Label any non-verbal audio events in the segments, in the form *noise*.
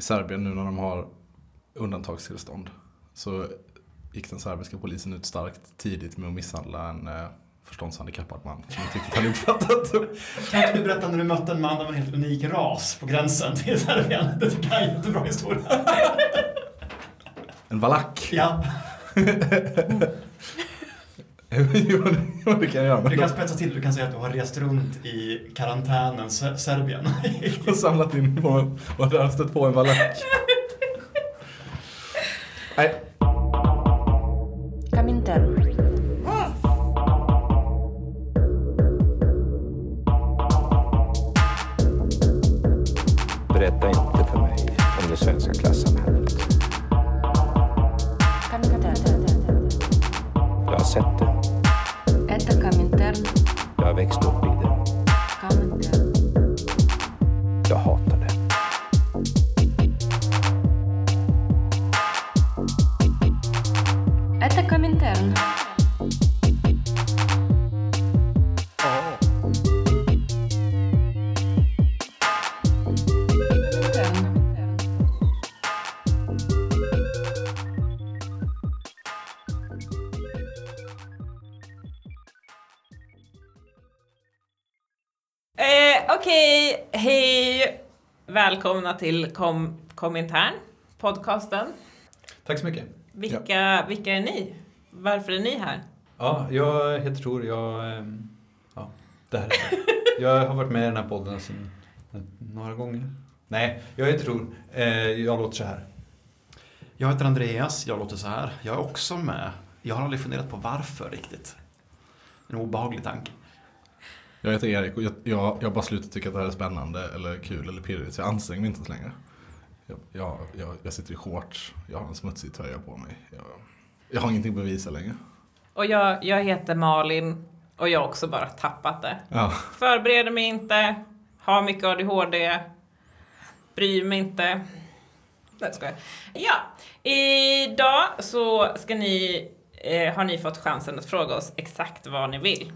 i Serbien nu när de har undantagstillstånd så gick den serbiska polisen ut starkt tidigt med att misshandla en eh, förståndshandikappad man som inte riktigt hade uppfattat. Kan inte du berätta när du mötte en man av en helt unik ras på gränsen till Serbien? Det tycker jag är en jättebra historia. En valack. Ja, *laughs* *laughs* jo, det, kan jag göra. du kan spetsa till. Du kan säga att du har rest runt i karantänen Se- Serbien. *laughs* har samlat in på och där har stött på en valack. *laughs* Nej, Välkomna till Kom, Komintern, podcasten. Tack så mycket. Vilka, vilka är ni? Varför är ni här? Ja, jag heter Tor. Jag, ehm, ja, det här är jag har varit med i den här podden sedan några gånger. Nej, jag heter Tor. Eh, Jag låter så här. Jag heter Andreas, jag låter så här. Jag är också med. Jag har aldrig funderat på varför riktigt. En obehaglig tanke. Jag heter Erik och jag, jag, jag har bara slutat tycka att det här är spännande eller kul eller pirrigt så jag anstränger mig inte ens längre. Jag, jag, jag, jag sitter i shorts, jag har en smutsig tröja på mig. Jag, jag har ingenting att bevisa längre. Och jag, jag heter Malin och jag har också bara tappat det. Ja. Förbereder mig inte, har mycket ADHD, bryr mig inte. Nej, ska jag. Ja, idag så ska ni, eh, har ni fått chansen att fråga oss exakt vad ni vill.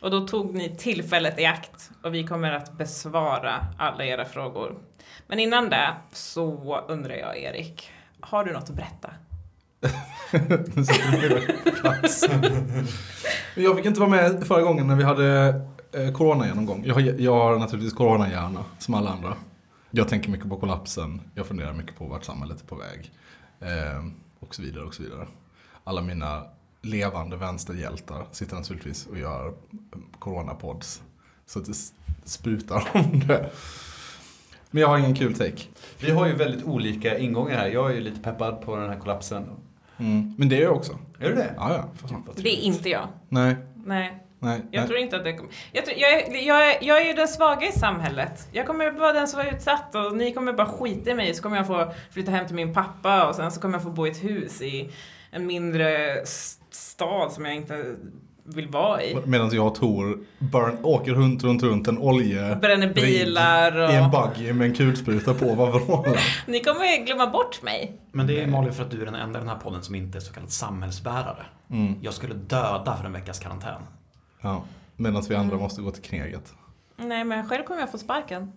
Och då tog ni tillfället i akt och vi kommer att besvara alla era frågor. Men innan det så undrar jag Erik, har du något att berätta? *laughs* Jag fick inte vara med förra gången när vi hade eh, coronagenomgång. Jag har, jag har naturligtvis coronahjärna, som alla andra. Jag tänker mycket på kollapsen, jag funderar mycket på vart samhället är på väg. Eh, och så vidare och så vidare. Alla mina levande vänsterhjältar sitter naturligtvis och gör coronapods. Så att det sprutar *laughs* om det. Men jag har ingen kul take. Vi har ju väldigt olika ingångar här. Jag är ju lite peppad på den här kollapsen. Mm. Men det är jag också. Är du det? Ja, ja. fan. Det är inte jag. Nej, Nej. nej. Jag nej. tror inte att det kommer... Jag, tror, jag, är- jag, är, jag är ju den svaga i samhället. Jag kommer vara den som var utsatt och ni kommer bara skita i mig så kommer jag få flytta hem till min pappa och sen så kommer jag få bo i ett hus i en mindre stad som jag inte vill vara i. Medan jag och Tor burn, åker runt, runt, runt en olje... Bränner bilar och... I en buggy med en kulspruta på vad vrålar. *laughs* Ni kommer glömma bort mig. Men det är Malin för att du är den enda i den här podden som inte är så kallad samhällsbärare. Mm. Jag skulle döda för en veckas karantän. Ja. Medan vi andra Mm. måste gå till kneget. Nej, men själv kommer jag få sparken.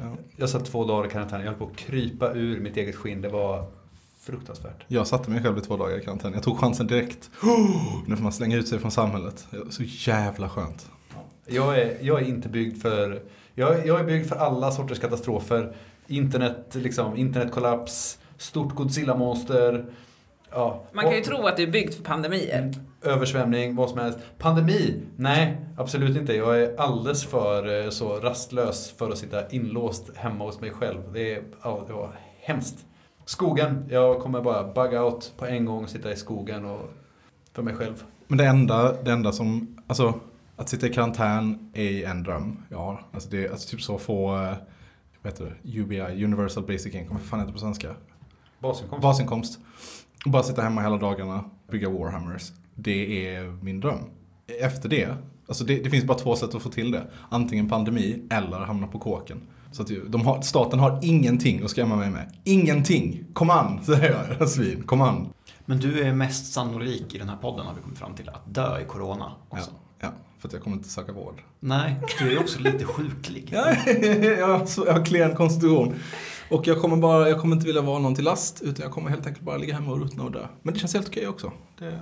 Ja. Jag satt två dagar i karantän. Jag höll på att krypa ur mitt eget skinn. Det var fruktansvärt. Jag satte mig själv i två dagar i karantän. Jag tog chansen direkt. Oh, *gasps* nu får man slänga ut sig från samhället. Så jävla skönt. Jag är, jag är inte byggd för... Jag, jag är byggd för alla sorters katastrofer. Internet, liksom, internetkollaps, stort Godzilla-monster. Ja. Man kan ju Och- tro att du är byggd för pandemier. Översvämning, vad som helst. Pandemi? Nej, absolut inte. Jag är alldeles för eh, så rastlös för att sitta inlåst hemma hos mig själv. Det, är, ja, det var hemskt. Skogen, jag kommer bara bug out på en gång, sitta i skogen och för mig själv. Men det enda, det enda som, alltså att sitta i karantän är en dröm jag har. Alltså det är alltså typ så att få, eh, vad heter det, UBI, Universal Basic Income, vad fan heter det på svenska? Basinkomst. Basinkomst. Och bara sitta hemma hela dagarna, bygga Warhammers. Det är min dröm. Efter det, alltså det, det finns bara två sätt att få till det. Antingen pandemi eller hamna på kåken. Så att de har, staten har ingenting att skrämma mig med. Ingenting! Kom an, *laughs* säger jag, svin. Kom an. Men du är mest sannolik i den här podden har vi kommit fram till att dö i corona Ja, också. ja, för att jag kommer inte söka vård. Nej, du är också lite sjuklig. *laughs* Ja, jag, har så- jag har klen konstitution. Och jag kommer, bara, jag kommer inte vilja vara någon till last, utan jag kommer helt enkelt bara ligga hemma och ruttna och dö. Men det känns helt okej också. Det,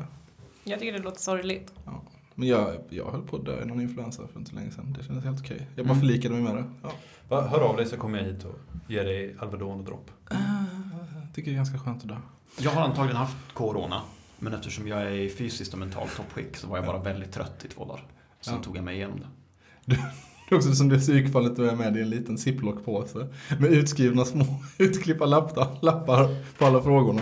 Jag tycker det låter sorgligt. ja. Men jag, jag höll på att dö i någon influensa för inte länge sedan. Det kändes helt okej. Jag bara Mm. förlikade mig med det. Ja. Hör av dig så kommer jag hit och ger dig Alvedon och dropp. Jag tycker det är ganska skönt att dö. Jag har antagligen haft corona. Men eftersom jag är i fysiskt och mentalt toppskick så var jag bara väldigt trött i två dagar. Sen Ja. tog jag mig igenom det. Det är också som det psykfallet du är med i en liten ziplock-påse med utskrivna små *laughs* utklippta lappar, lappar på alla frågorna.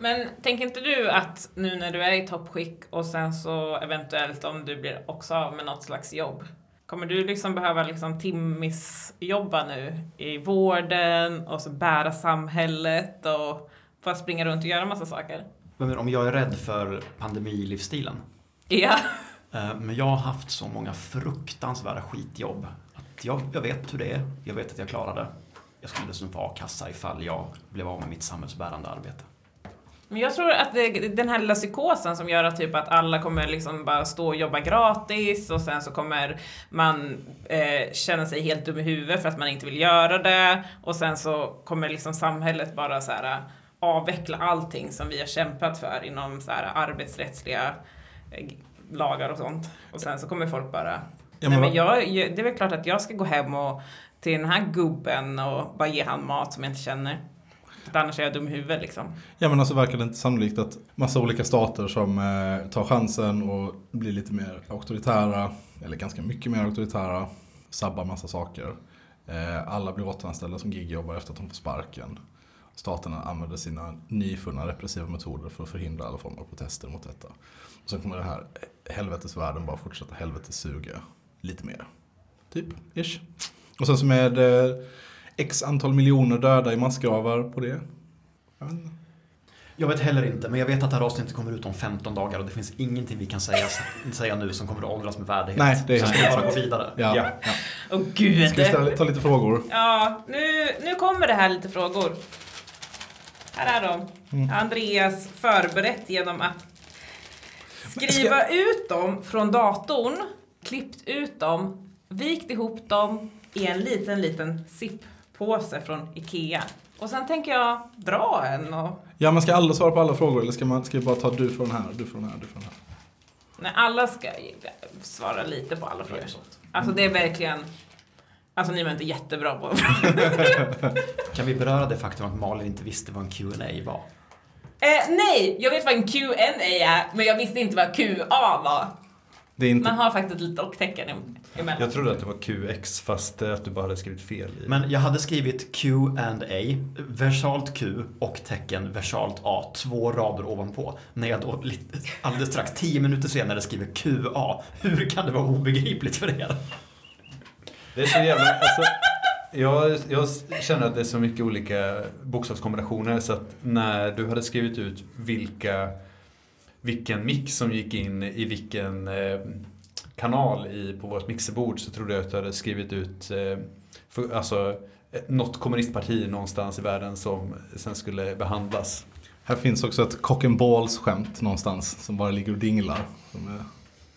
Men tänker inte du att nu när du är i toppskick och sen så eventuellt om du blir också av med något slags jobb, kommer du liksom behöva liksom timmisjobba nu i vården och så bära samhället och bara springa runt och göra massa saker? Men om jag är rädd för pandemilivsstilen. Ja. Eh, Men jag har haft så många fruktansvärda skitjobb. Att jag, jag vet hur det är. Jag vet att jag klarar det. Jag skulle dessutom få a-kassa ifall jag blev av med mitt samhällsbärande arbete. Men jag tror att det, den här lilla psykosen som gör att typ att alla kommer liksom bara stå och jobba gratis och sen så kommer man eh, känna sig helt dum i huvudet för att man inte vill göra det och sen så kommer liksom samhället bara så här avveckla allting som vi har kämpat för inom så här arbetsrättsliga eh, lagar och sånt. Och sen så kommer folk bara Ja, Nej, men men vad- jag, jag- det är väl klart att jag ska gå hem och till den här gubben och bara ge han mat som jag inte känner. För Annars är jag dum i huvudet liksom. Ja men alltså verkar det inte sannolikt att massa olika stater som eh, tar chansen och blir lite mer auktoritära, eller ganska mycket mer auktoritära, sabbar massa saker. Eh, alla blir återanställda som gigjobbare efter att de får sparken. Staterna använder sina nyfunna repressiva metoder för att förhindra alla former av protester mot detta. Och sen kommer den här eh, helvetesvärlden bara fortsätta helvetes-suga lite mer. Typ, ish. Och sen så med eh, x antal miljoner döda i massgravar på det. Jag vet inte. Jag vet heller inte, men jag vet att det här avsnittet kommer ut om 15 dagar och det finns ingenting vi kan säga, säga nu som kommer att åldras med värdighet. Nej, det är Så ska vi bara gå vidare. Ja. Ja. ja. Åh gud! Ska vi ställa, ta lite frågor? Ja, nu, nu kommer det här lite frågor. Här är de. Mm. Andreas förberett genom att skriva ut dem från datorn, klippt ut dem, vikt ihop dem i en liten, liten zip-påse från IKEA. Och sen tänker jag dra en och... Ja, men ska alla svara på alla frågor eller ska, man, ska bara ta du från här, du från här, du från här? Nej, alla ska svara lite på alla frågor. Alltså det är verkligen... Alltså ni var inte jättebra på *laughs* Kan vi beröra det faktum att Malin inte visste vad en Q&A var? Eh, nej, jag vet vad en Q&A är, men jag visste inte vad QA var. Det är inte... Man har faktiskt ett litet och-tecken em- emellan. Jag trodde att det var QX fast eh, att du bara hade skrivit fel i. Men jag hade skrivit Q&A, versalt Q och tecken versalt A, två rader ovanpå. När jag då lite- alldeles strax, tio minuter senare skriver QA. Hur kan det vara obegripligt för er? Det är så jävla... Alltså, jag, jag känner att det är så mycket olika bokstavskombinationer så att när du hade skrivit ut vilka, vilken mix som gick in i vilken eh, kanal i, på vårt mixerbord så trodde jag att du hade skrivit ut eh, för, alltså, eh, något kommunistparti någonstans i världen som sen skulle behandlas. Här finns också ett cock and balls skämt någonstans som bara ligger och dinglar. Som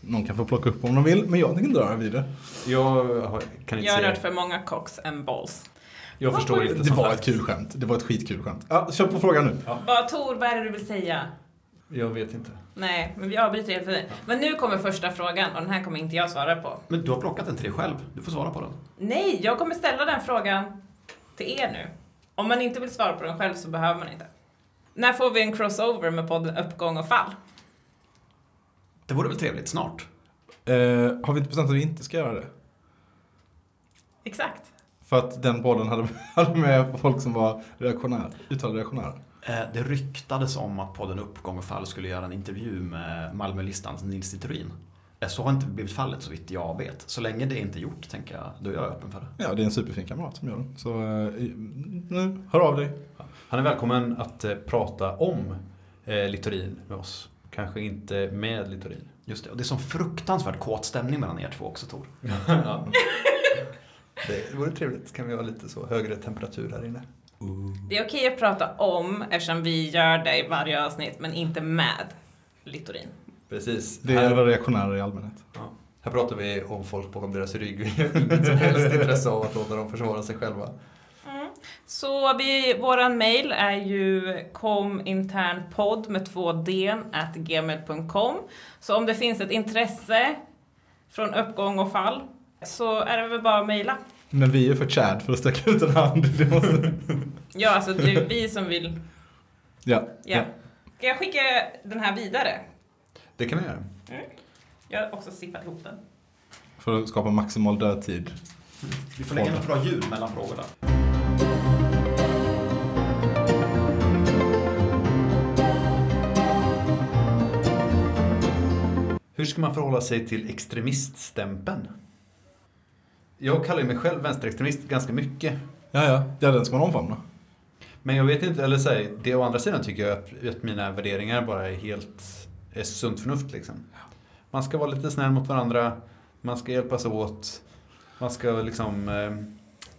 någon kan få plocka upp om de vill, men jag tänker inte röra vid det. Jag har, kan inte Jag har hört för många cocks and balls. Jag förstår inte. Det var ett kul skämt. Det var ett skitkul skämt. Ja, kör på frågan nu. Vad Tor, vad är det du vill säga? Jag vet inte. Nej, men vi avbryter hela tiden. Men nu kommer första frågan och den här kommer inte jag svara på. Men du har plockat den till dig själv, du får svara på den. Nej, jag kommer ställa den frågan till er nu. Om man inte vill svara på den själv så behöver man inte. När får vi en crossover med podden Uppgång och fall? Det vore väl trevligt snart? Eh, har vi inte bestämt att vi inte ska göra det? Exakt. För att den podden hade, *laughs* hade med folk som var reaktionära, uttalade reaktionära. Eh, Det ryktades om att podden Uppgång och fall skulle göra en intervju med Malmölistans Nils Littorin. Eh, Så har inte blivit fallet så vitt jag vet. Så länge det inte är gjort, tänker jag, då är jag öppen för det. Ja, det är en superfin kamrat som gör den. Så eh, nu, hör av dig. Han är välkommen att prata om Littorin med oss. Kanske inte med Littorin. Just det, och det är som fruktansvärt kåt stämning mellan er två också, Tor. *laughs* ja. Det vore trevligt. Kan vi ha lite så högre temperatur här inne? Det är okej att prata om eftersom vi gör det i varje avsnitt, men inte med Littorin. Precis. Det är väl reaktionärer i allmänhet. ja. här pratar vi om folk bakom deras rygg. *laughs* Vi har inget som helst intresse av att låta dem försvara sig själva. Så vi, våran mail är ju kominternpodd med två d at gmail.com. Så om det finns ett intresse från uppgång och fall så är det väl bara att mejla. Men vi är för Chad för att sträcka ut en hand. *laughs* Ja, alltså det är vi som vill. ja. Ja. Ska jag skicka den här vidare? Det kan jag göra. Jag har också sippat ihop den. För att skapa maximal dödtid. Vi får lägga något bra ljud mellan frågorna. Hur ska man förhålla sig till extremiststämpeln? Jag kallar mig själv vänsterextremist ganska mycket. Ja, ja. Ja, den ska man omfamna. Men jag vet inte, eller säg, det å andra sidan tycker jag att, att mina värderingar bara är helt är sunt förnuft liksom. Man ska vara lite snäll mot varandra, man ska hjälpas åt, man ska liksom eh,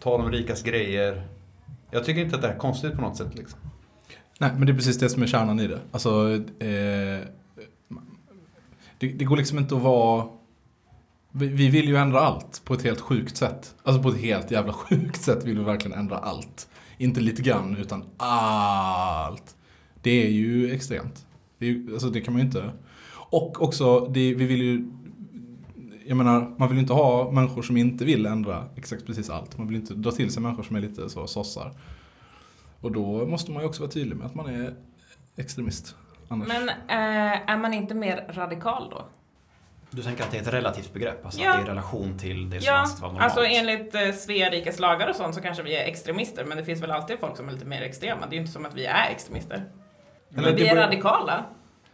ta de rikas grejer. Jag tycker inte att det är konstigt på något sätt liksom. Nej, men det är precis det som är kärnan i det. Alltså, eh, det, det går liksom inte att vara... Vi, vi vill ju ändra allt på ett helt sjukt sätt. Alltså på ett helt jävla *laughs* sjukt sätt vill vi verkligen ändra allt. Inte lite grann, utan allt. Det är ju extremt. Det, är, alltså det kan man ju inte... Och också, det, vi vill ju... Jag menar, man vill ju inte ha människor som inte vill ändra exakt precis allt. Man vill inte dra till sig människor som är lite så sossar. Och då måste man ju också vara tydlig med att man är extremist. Annars. Men äh, är man inte mer radikal då? Du tänker att det är ett relativt begrepp, alltså Ja. att det är i relation till det som Ja, anses vara normalt? alltså enligt eh, Svea rikes lagar och sånt så kanske vi är extremister, men det finns väl alltid folk som är lite mer extrema. Det är ju inte som att vi är extremister. Eller Men vi är radikala.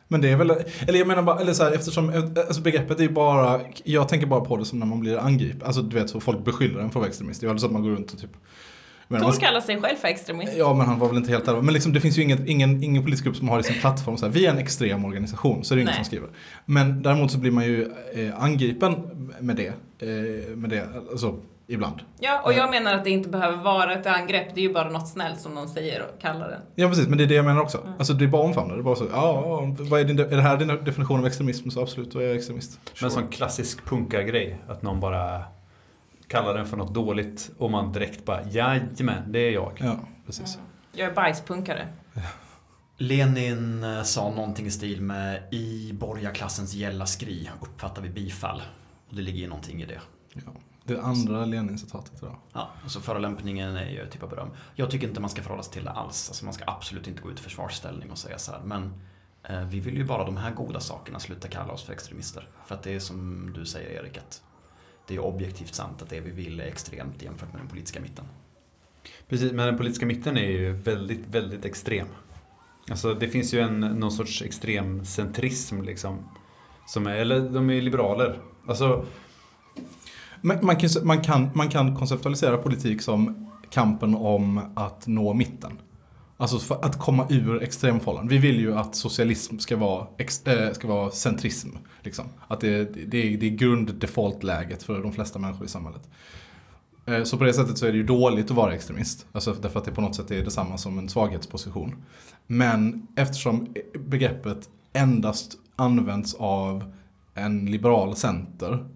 Men det är väl, eller jag menar bara, eller så här, eftersom, alltså begreppet är ju bara, jag tänker bara på det som när man blir angripen. Alltså du vet så folk beskyller en för att vara extremist. Det är ju så att man går runt och typ menar, Tor kallar sig själv för extremist. Ja, men han var väl inte helt där. Men liksom, det finns ju ingen, ingen, ingen politisk grupp som har i sin plattform så här, vi är en extrem organisation, så är det ingen Nej. som skriver. Men däremot så blir man ju eh, angripen med det, eh, med det, alltså ibland. Ja, och jag menar att det inte behöver vara ett angrepp, det är ju bara något snällt som någon säger och kallar det. Ja precis, men det är det jag menar också. Alltså det är bara omfamna, det är bara så, ja, ja, vad är, din, är det här din definition av extremism? Så absolut, då är jag extremist. Men en sån klassisk punkargrej, att någon bara kallar den för något dåligt och man direkt bara jajamän, det är jag. Ja, precis. Jag är bajspunkare. Lenin eh, sa någonting i stil med i borgarklassens gälla skri uppfattar vi bifall. Och det ligger ju någonting i det. Ja. Det andra Lenin-citatet idag. Ja, så förolämpningen är ju typ av beröm. Jag tycker inte man ska förhålla sig till det alls. Alltså man ska absolut inte gå ut i försvarsställning och säga så här. Men eh, vi vill ju bara de här goda sakerna sluta kalla oss för extremister. För att det är som du säger Erik, att det är objektivt sant att det vi vill är extremt jämfört med den politiska mitten. Precis, men den politiska mitten är ju väldigt, väldigt extrem. Alltså det finns ju en, någon sorts extrem centrism liksom. Som är, eller de är liberaler. Alltså, Man, man, kan, man, kan, man kan konceptualisera politik som kampen om att nå mitten. Alltså för att komma ur extremfållan. Vi vill ju att socialism ska vara, ex, äh, ska vara centrism. Liksom. Att det, det, är, det är grund-default-läget för de flesta människor i samhället. Eh, så på det sättet så är det ju dåligt att vara extremist. Alltså därför att det på något sätt är detsamma som en svaghetsposition. Men eftersom begreppet endast används av en liberal center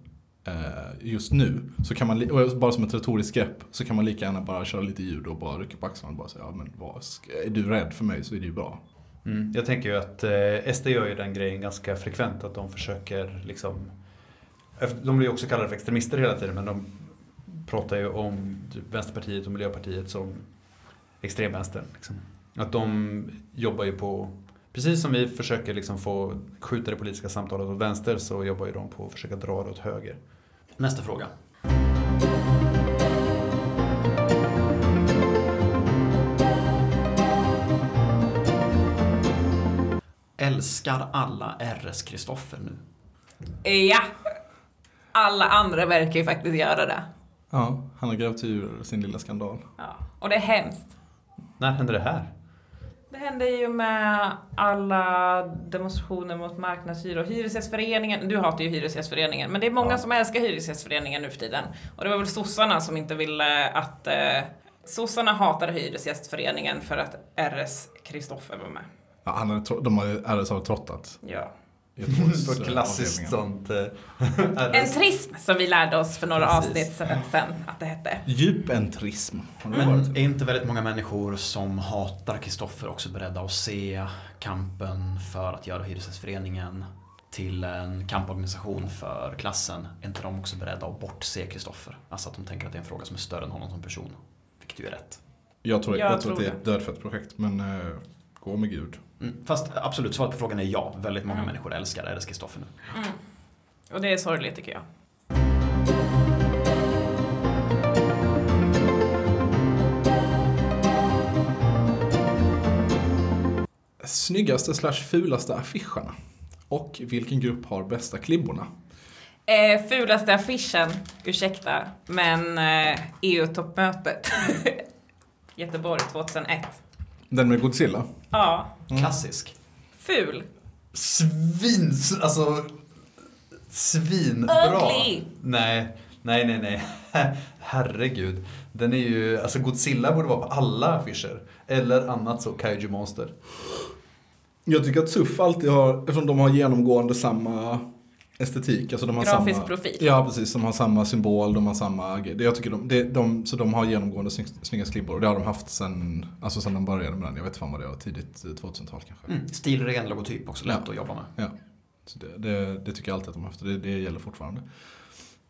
Eh, just nu, så kan man, och bara som ett retoriskt grepp, så kan man lika gärna bara köra lite ljud och bara rycka på axlarna och bara säga, ja men vad, är du rädd för mig så är det ju bra. mm, jag tänker ju att eh, SD gör ju den grejen ganska frekvent. Att de försöker liksom... De blir ju också kallade för extremister hela tiden men de pratar ju om typ Vänsterpartiet och Miljöpartiet som extremvänstern. Liksom. Att de jobbar ju på, precis som vi försöker liksom få skjuta det politiska samtalet åt vänster så jobbar ju de på att försöka dra det åt höger. Nästa fråga. Älskar alla RS Kristoffer nu? Ja! Alla andra verkar ju faktiskt göra det. Ja, han har grävt ur sin lilla skandal. Ja. Och det är hemskt. När hände det här? Det hände ju med alla demonstrationer mot marknadshyror. Hyresgästföreningen, du hatar ju Hyresgästföreningen, men det är många Ja. som älskar Hyresgästföreningen nu för tiden. Och det var väl sossarna som inte ville att... Eh, sossarna hatade Hyresgästföreningen för att RS Kristoffer var med. Ja, han har, tro- de har ju RS har trottat. Ja. Eh, klassiskt sånt. eh, *laughs* En trism som vi lärde oss för några Precis. avsnitt sen, sen att det hette. Djupentrism. Har det Men är inte väldigt många människor som hatar Kristoffer också beredda att se kampen för att göra Hyresgästföreningen till en kamporganisation för klassen? Är inte de också beredda att bortse Kristoffer? Alltså att de tänker att det är en fråga som är större än honom som person. Vilket ju är rätt. Jag tror, Jag jag tror att tror det är ett dödfött projekt, men eh, gå med gud. Mm. Fast absolut, svaret på frågan är ja. Väldigt många Mm. människor älskar RS Kristoffer nu. Mm. Och det är sorgligt tycker jag. Snyggaste slash fulaste affischerna. Och vilken grupp har bästa klibborna? Eh, fulaste affischen, ursäkta, men eh, EU-toppmötet. *laughs* Göteborg 2001. Den med Godzilla? Ja, Mm. Klassisk. ful. Svins... Alltså... Svinbra. Ugly. Nej, nej, nej, nej. *laughs* Herregud. Den är ju... Alltså Godzilla borde vara på alla affischer. Eller annat så Kaiju Monster. Jag tycker att SUF alltid har, eftersom de har genomgående samma estetik. Alltså de har Grafisk samma, profil. Ja, precis. De har samma symbol, de har samma... grej. Jag tycker de, de, de, så de har genomgående snygg, snygga klibbor. Och det har de haft sen, alltså sen de började med den. Jag vet fan vad det var, tidigt eh, 2000-tal kanske. Mm. Stilren logotyp också, lätt Ja. att jobba med. Ja. Det, det, det tycker jag alltid att de har haft det, det gäller fortfarande.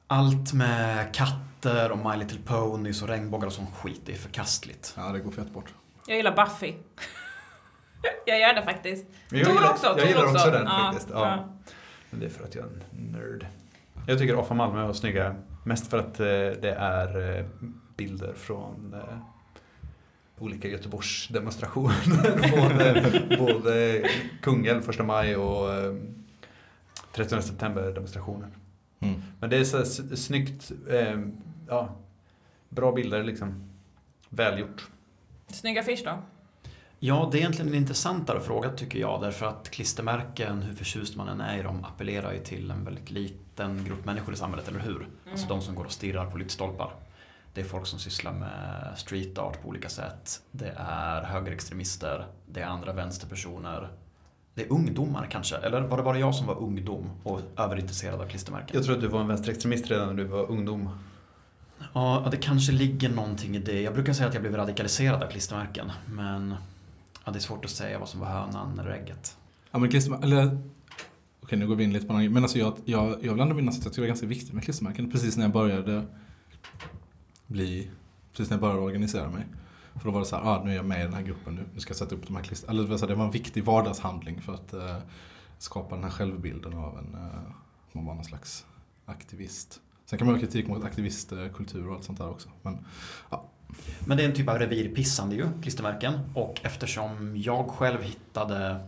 Allt med katter och My Little Ponies och regnbågar och sån skit, det är förkastligt. Ja, det går fett bort. Jag gillar Buffy. *laughs* jag gör det faktiskt. Tor gillar- också, Jag Tor gillar också, också. den Ja, faktiskt. Ja. ja. Men det är för att jag är en nörd. Jag tycker Offa Malmö var snygga. Mest för att eh, det är eh, bilder från eh, olika Göteborgs demonstrationer. *laughs* både, både Kungälv första maj och eh, 13 september demonstrationen. Mm. Men det är så snyggt, eh, ja, bra bilder liksom. Välgjort. Snygg affisch då. Ja, det är egentligen en intressantare fråga tycker jag, därför att klistermärken, hur förtjust man än är i dem, appellerar ju till en väldigt liten grupp människor i samhället, eller hur? Alltså de som går och stirrar på lyktstolpar. Det är folk som sysslar med street art på olika sätt. Det är högerextremister, det är andra vänsterpersoner. Det är ungdomar kanske, eller var det bara jag som var ungdom och överintresserad av klistermärken? Jag tror att du var en vänsterextremist redan när du var ungdom. Ja, det kanske ligger någonting i det. Jag brukar säga att jag blev radikaliserad av klistermärken, men ja, det är svårt att säga vad som var hönan eller ägget. Ja men klistermärken, eller Okej nu går vi in lite på något. Men alltså jag, jag, jag vill ändå minnas att jag tycker det var ganska viktigt med klistermärken. Precis när jag började bli, precis när jag började organisera mig. För då var det så här, ah, nu är jag med i den här gruppen, nu, nu ska jag sätta upp de här klistermärkena. Eller det var det var en viktig vardagshandling för att eh, skapa den här självbilden av en, eh, man var någon slags aktivist. Sen kan man ha kritik mot aktivistkultur och allt sånt där också. Men men det är en typ av revirpissande ju, klistermärken. Och eftersom jag själv hittade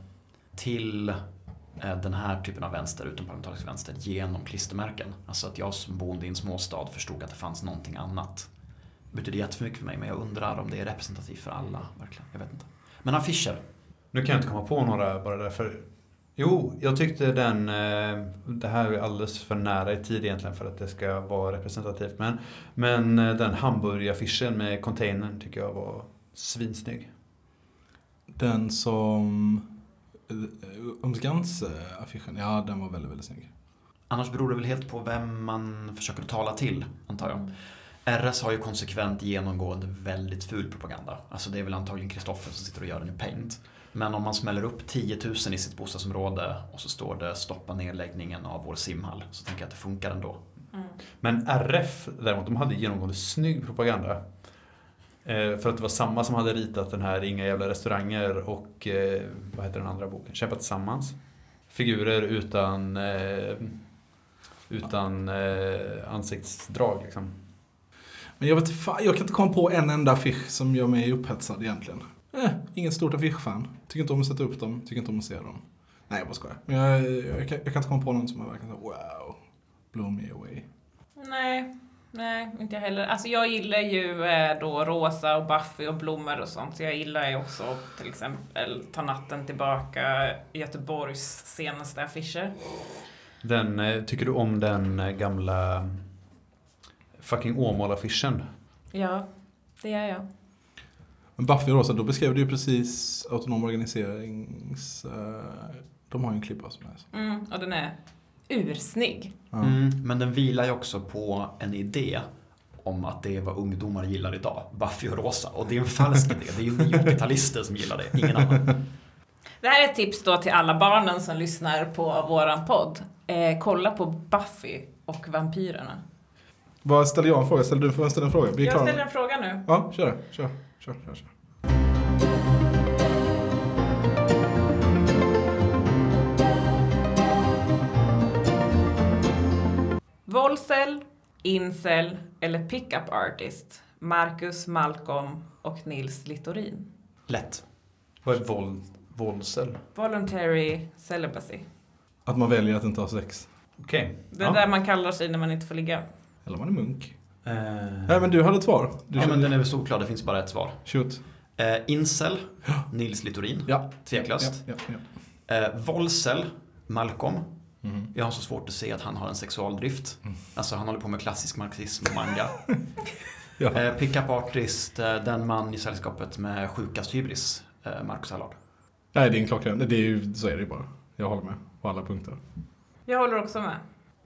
till eh, den här typen av vänster, utomparlamentarisk vänster, genom klistermärken. Alltså att jag som boende i en småstad förstod att det fanns någonting annat. Det betyder jättemycket för mig, men jag undrar om det är representativt för alla, verkligen. Jag vet inte. Men affischer. Nu kan jag inte komma på några bara därför. Jo, jag tyckte den, eh, det här är alldeles för nära i tid egentligen för att det ska vara representativt. Men, men eh, den hamburgaraffischen med containern tycker jag var svinsnygg. den som... eh, Om Skanse-affischen, ja den var väldigt, väldigt snygg. Annars beror det väl helt på vem man försöker tala till, antar jag. RS har ju konsekvent genomgående väldigt ful propaganda. Alltså det är väl antagligen Kristoffer som sitter och gör den i Paint. Men om man smäller upp 10 000 i sitt bostadsområde och så står det stoppa nedläggningen av vår simhall så tänker jag att det funkar ändå. Men RF däremot, de hade genomgående snygg propaganda. Eh, för att det var samma som hade ritat den här Inga jävla restauranger och eh, vad heter den andra boken? Kämpa tillsammans. Figurer utan, eh, utan eh, ansiktsdrag liksom. Men jag vet fan, jag kan inte komma på en enda affisch som gör mig upphetsad egentligen. Eh, inget stort affischfan. Tycker inte om att sätta upp dem, tycker inte om att se dem. Nej, jag bara skojar. Men jag, jag, kan, jag kan inte komma på någon som är verkligen så wow, blow me away. Nej, nej, inte jag heller. Alltså jag gillar ju eh, då rosa och Buffy och blommor och sånt. Så jag gillar ju också till exempel Ta natten tillbaka, Göteborgs senaste affischer. Den, eh, tycker du om den eh, gamla fucking Åmål-affischen? Ja, det gör jag. Men Buffy och Rosa, då beskrev du ju precis autonom organiserings... eh, de har ju en klippa som är så. Mm, och den är ursnygg. Ja. Mm, men den vilar ju också på en idé om att det är vad ungdomar gillar idag. Buffy och Rosa. Och det är en falsk idé. Det är ju vi 80-talister som gillar det, ingen annan. Det här är ett tips då till alla barnen som lyssnar på våran podd. Eh, kolla på Buffy och vampyrerna. Vad ställer jag en fråga? Ställer du får jag ställa en fråga? Jag ställer en fråga nu. Ja, kör. Kör, kör, kör. kör. Volsel, Incel eller Pickup Artist? Marcus Malcolm och Nils Littorin. Lätt. Vad är våld, våldsel? Voluntary Celibacy. Att man väljer att inte ha sex. Okej. Det är Ja. där man kallar sig när man inte får ligga. Eller man är munk. Eh, Nej, men du hade ett svar. Du ja, men den är väl solklar, det finns bara ett svar. Shoot. Eh, incel, Nils Littorin. Ja. Tveklöst. Ja, ja, ja. Eh, Volsel, Malcolm. Mhm. Jag har så svårt att se att han har en sexualdrift. Mm. Alltså han håller på med klassisk marxism och manga. *laughs* Ja. eh, Pickup artist, eh, den man i sällskapet med sjukast hybris, eh, Marcus Allard. Nej, det är en klockren. Det är ju, så är det ju bara. Jag håller med på alla punkter. Jag håller också med.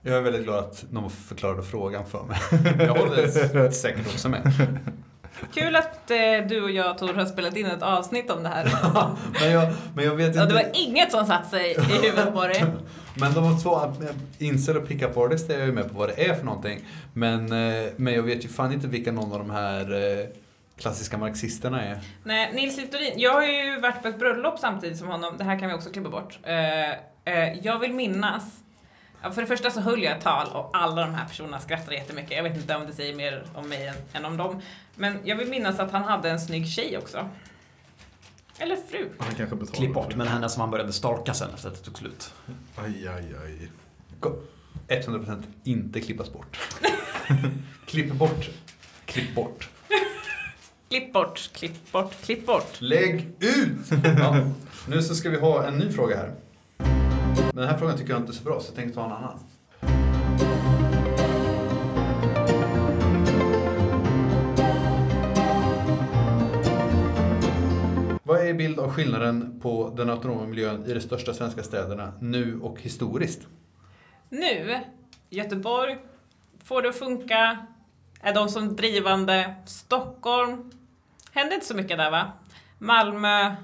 Jag är väldigt glad att någon förklarade frågan för mig. Jag håller *laughs* säkert också med. Kul att eh, du och jag Tor har spelat in ett avsnitt om det här. *laughs* Men jag, men jag vet Ja, det inte. var inget som satt sig i huvudet på dig. *laughs* Men de två, eh, Incel och Pickup Artist är jag ju med på vad det är för någonting. Men, eh, men jag vet ju fan inte vilka någon av de här eh, klassiska marxisterna är. Nej, Nils Littorin. Jag har ju varit på ett bröllop samtidigt som honom. Det här kan vi också klippa bort. Eh, eh, jag vill minnas För det första så höll jag ett tal och alla de här personerna skrattade jättemycket. Jag vet inte om det säger mer om mig än, än om dem. Men jag vill minnas att han hade en snygg tjej också. Eller fru. Han kanske betalar. Klipp bort, men henne som han började stalka sen efter att det tog slut. Aj, aj, aj. 100% inte klippas bort. *laughs* Klipp bort. Klipp bort. Klipp bort, klipp bort, klipp bort. Lägg ut! Ja. Nu så ska vi ha en ny fråga här. Den här frågan tycker jag inte är så bra så jag tänkte ta en annan. Vad är bild av skillnaden på den autonoma miljön i de största svenska städerna nu och historiskt? Nu, Göteborg, får det att funka. Är de som drivande. Stockholm, händer inte så mycket där va? Malmö,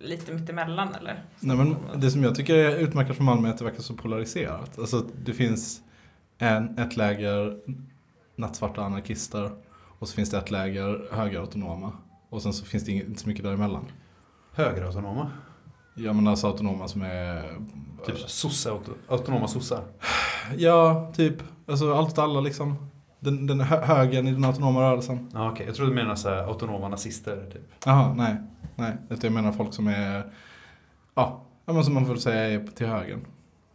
lite mittemellan eller? Nej, men det som jag tycker är utmärkande för Malmö är att det verkar så polariserat. Alltså det finns en, ett läger nattsvarta anarkister och så finns det ett läger högerautonoma. Och sen så finns det inte så mycket däremellan. Högerautonoma? Ja men alltså autonoma som är... Typ auto, autonoma sossar? Ja, typ. Alltså allt åt alla liksom. Den, den hö- högern i den autonoma rörelsen. Ja, okej. Jag trodde du menade så här, autonoma nazister. Typ. Jaha, nej. Nej, jag menar folk som är... Ja, men som man får säga är till högern.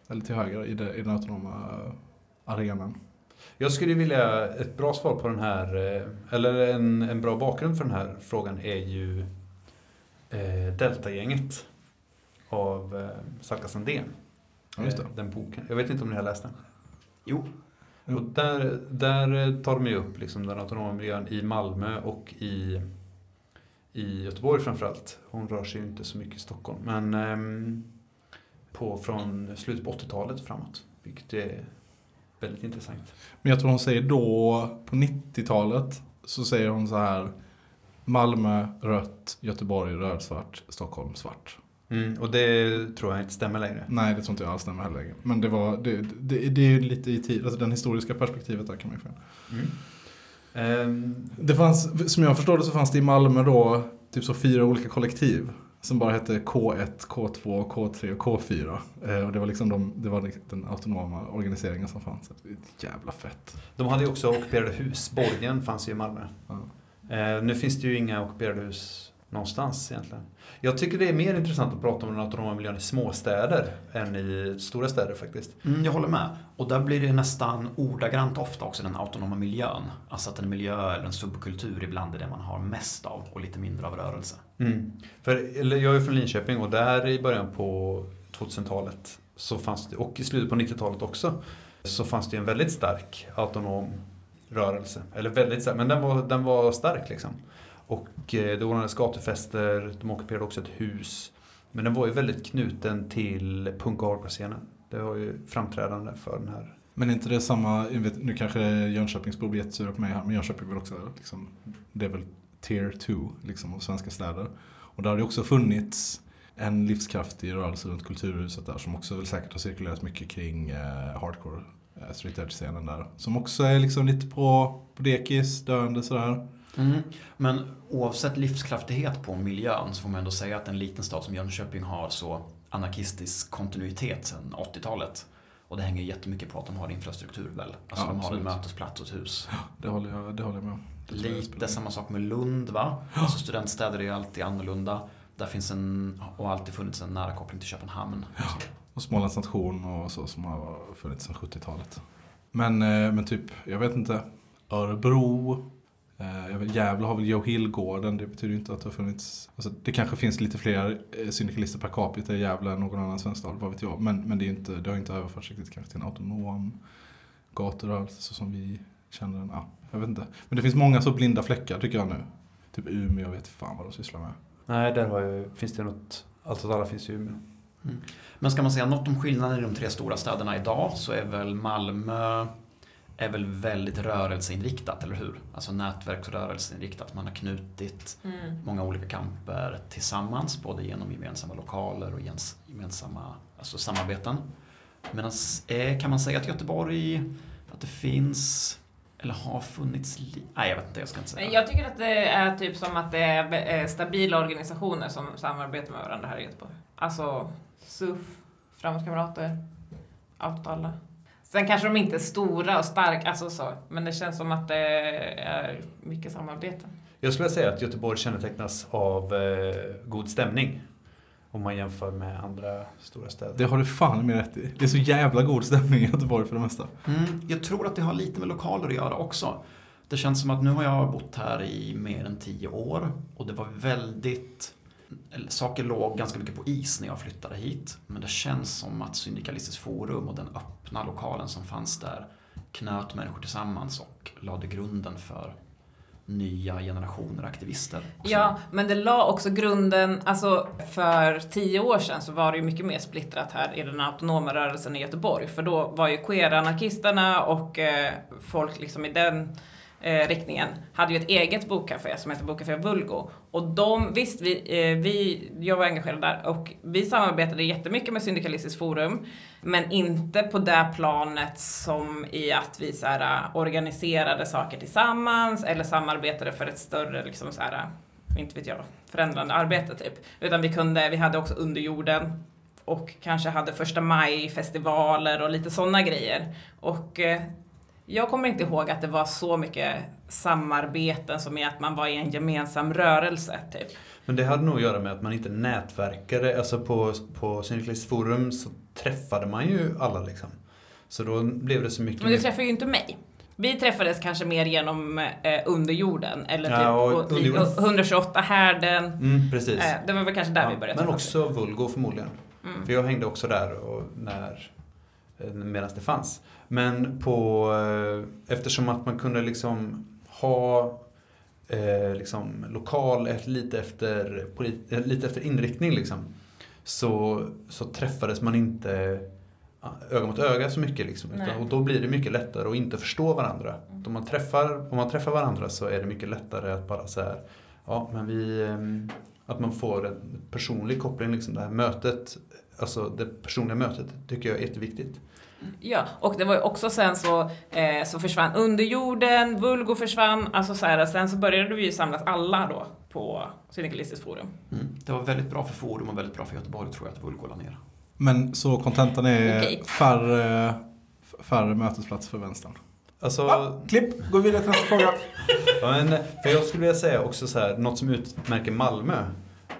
Eller till höger i, det, i den autonoma arenan. Jag skulle vilja, ett bra svar på den här, eh, eller en, en bra bakgrund för den här frågan är ju eh, Deltagänget av eh, Salka Sandén. Ja, just det. Eh, Den boken. Jag vet inte om ni har läst den? Jo. Och där, där tar de ju upp liksom den autonoma miljön i Malmö och i, i Göteborg framförallt. Hon rör sig ju inte så mycket i Stockholm. Men eh, på, från slutet på 80-talet och framåt. Vilket är väldigt intressant. Men jag tror hon säger då, på 90-talet, så säger hon så här. Malmö rött, Göteborg rödsvart, Stockholm svart. Mm, och det tror jag inte stämmer längre. Nej, det tror inte jag alls stämmer heller. Men det var, det, det, det är ju lite i tid, alltså den historiska perspektivet där kan man ju få. Mm. Ehm, Det fanns, som jag förstår det så fanns det i Malmö då typ så fyra olika kollektiv. Som bara hette K1, K2, K3 och K4. Eh, och det var liksom de, det var liksom den autonoma organiseringen som fanns. Jävla fett. de hade ju också ockuperade hus. Borgen fanns ju i Malmö. Ja. Eh, nu finns det ju inga ockuperade hus någonstans egentligen. Jag tycker det är mer intressant att prata om den autonoma miljön i småstäder än i stora städer faktiskt. mm, jag håller med. Och där blir det nästan ordagrant ofta också den autonoma miljön. Alltså att en miljö eller en subkultur ibland är det man har mest av och lite mindre av rörelse. Mm. För, eller jag är från Linköping och där i början på 2000-talet så fanns det, och i slutet på 90-talet också, så fanns det en väldigt stark autonom rörelse. Eller väldigt stark, men den var, den var stark liksom. Och eh, det ordnades gatufester, de ockuperade också ett hus. Men den var ju väldigt knuten till punk och hardcore-scenen. Det var ju framträdande för den här. Men är inte det samma, vet, nu kanske Jönköpingsbor blir jättesura på mig här, men Jönköping vill också, liksom, det är väl tier 2 liksom, av svenska städer. Och där har det också funnits en livskraftig rörelse runt Kulturhuset där som också väl säkert har cirkulerat mycket kring eh, hardcore, eh, street edge-scenen där. Som också är liksom lite på, på dekis, döende sådär. Mm. Men oavsett livskraftighet på miljön så får man ändå säga att en liten stad som Jönköping har så anarkistisk kontinuitet sedan 80-talet. Och det hänger jättemycket på att de har infrastruktur väl. Alltså Ja, de har en mötesplats och ett hus. Det håller jag, det håller jag med om. Lite samma sak med Lund va? Alltså studentstäder är ju alltid annorlunda. Där finns en, och alltid funnits en nära koppling till Köpenhamn. Och Smålands nation och så som har funnits sedan 70-talet. Men, eh, men typ, jag vet inte. Örebro. Eh, jag vet, Gävle har väl Joe Hill-gården. Det betyder ju inte att det har funnits. Alltså, det kanske finns lite fler eh, syndikalister per capita i Gävle än någon annan svensk stad. Vad vet jag. Men, men det, är inte, det har inte överförts riktigt kanske till en autonom gaturörelse så som vi känner den. Ja, jag vet inte. Men det finns många så blinda fläckar tycker jag nu. Typ Umeå, jag vet fan vad de sysslar med. Nej, där har ju, finns det något, allt åt alla finns ju i Umeå. Men ska man säga något om skillnaden i de tre stora städerna idag så är väl Malmö är väl väldigt rörelseinriktat, eller hur? Alltså nätverksrörelseinriktat. Man har knutit Mm. många olika kamper tillsammans, både genom gemensamma lokaler och gemensamma alltså samarbeten. Medan eh, kan man säga att Göteborg, att det finns, eller har funnits, nej jag vet inte, jag ska inte säga. Jag tycker att det är typ som att det är eh, stabila organisationer som samarbetar med varandra här i Göteborg. Alltså SUF, Framåtkamrater, allt åt alla. Sen kanske de inte är stora och starka, alltså så, men det känns som att det är mycket samarbete. Jag skulle säga att Göteborg kännetecknas av eh, god stämning. Om man jämför med andra stora städer. Det har du fan med rätt i. Det är så jävla god stämning i Göteborg för det mesta. Mm, jag tror att det har lite med lokaler att göra också. Det känns som att nu har jag bott här i mer än tio år och det var väldigt Saker låg ganska mycket på is när jag flyttade hit. Men det känns som att Syndikalistiskt forum och den öppna lokalen som fanns där knöt människor tillsammans och lade grunden för nya generationer aktivister. också. Ja, men det la också grunden, alltså för tio år sedan så var det ju mycket mer splittrat här i den autonoma rörelsen i Göteborg. För då var ju queer-anarkisterna och eh, folk liksom i den eh, riktningen hade ju ett eget bokcafé som heter Bokcafé Vulgo. Och de, visst, vi, eh, vi, jag var engagerad där och vi samarbetade jättemycket med Syndikalistiskt forum. Men inte på det planet som i att vi så här, eh, organiserade saker tillsammans eller samarbetade för ett större, liksom så här, eh, inte vet jag, förändrande arbete typ. Utan vi kunde, vi hade också underjorden och kanske hade första maj-festivaler och lite sådana grejer. Och eh, jag kommer inte ihåg att det var så mycket samarbeten som i att man var i en gemensam rörelse typ. Men det hade nog att göra med att man inte nätverkade. Alltså på, på Syndikalistiskt forum så träffade man ju alla liksom. Så då blev det så mycket Men du träffar ju inte mig. Vi träffades kanske mer genom eh, underjorden eller typ Ja, underjorden- 128 härden. Mm, precis. Eh, det var väl kanske där Ja, vi började men också Vulgo förmodligen. Mm. För jag hängde också där och när, eh, medan det fanns. Men på, eh, eftersom att man kunde liksom ha eh, liksom lokal lite efter, eh, lite efter inriktning liksom. Så, så träffades man inte öga mot öga så mycket liksom. Utan, och då blir det mycket lättare att inte förstå varandra. Om man träffar, om man träffar varandra så är det mycket lättare att bara så här, ja men vi, ehm, att man får en personlig koppling liksom. Det här mötet, alltså det personliga mötet tycker jag är jätteviktigt. Ja, och det var ju också sen så, eh, så försvann underjorden, Vulgo försvann, alltså så här, sen så började vi ju samlas alla då på Syndikalistiskt forum. Mm. Det var väldigt bra för forum och väldigt bra för Göteborg tror jag att Vulgo la ner. Men så kontentan är Okej. färre, färre mötesplats för vänstern. Alltså, Klipp, gå vidare till nästa fråga. *laughs* Ja, men, för jag skulle vilja säga också så här, något som utmärker Malmö.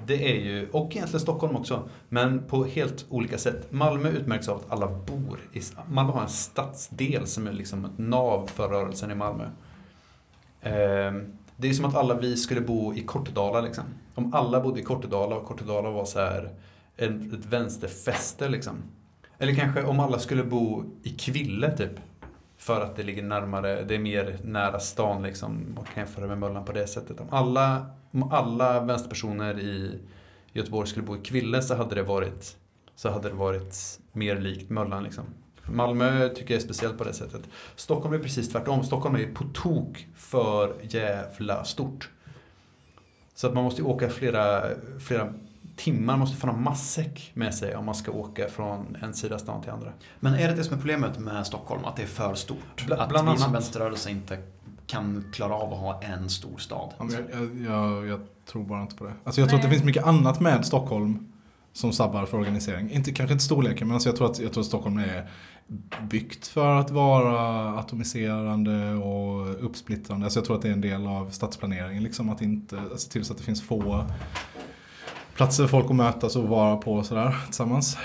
Det är ju, och egentligen Stockholm också, men på helt olika sätt. Malmö utmärks av att alla bor i, Malmö har en stadsdel som är liksom ett nav för rörelsen i Malmö. Ehm, det är som att alla vi skulle bo i Kortedala liksom. Om alla bodde i Kortedala och Kortedala var så här ett vänsterfäste liksom. Eller kanske om alla skulle bo i Kville typ. För att det ligger närmare, det är mer nära stan liksom. Man kan jämföra med Möllan på det sättet. Om alla, om alla vänsterpersoner i Göteborg skulle bo i Kville så hade det varit, så hade det varit mer likt Möllan liksom. Malmö tycker jag är speciellt på det sättet. Stockholm är precis tvärtom. Stockholm är på tok för jävla stort. Så att man måste åka flera, flera timmar, man måste fan ha matsäck med sig om man ska åka från en sida stan till andra. Men är det det som är problemet med Stockholm? Att det är för stort? Bla- att bland vi som annat. vänsterrörelse inte kan klara av att ha en stor stad? Ja, jag, jag, jag, jag tror bara inte på det. Alltså jag tror att det finns mycket annat med Stockholm som sabbar för organisering. Inte, kanske inte storleken, men alltså jag, tror att, jag tror att Stockholm är byggt för att vara atomiserande och uppsplittrande. Alltså jag tror att det är en del av stadsplaneringen, liksom att inte se till så att det finns få platser för folk att mötas och vara på och sådär tillsammans.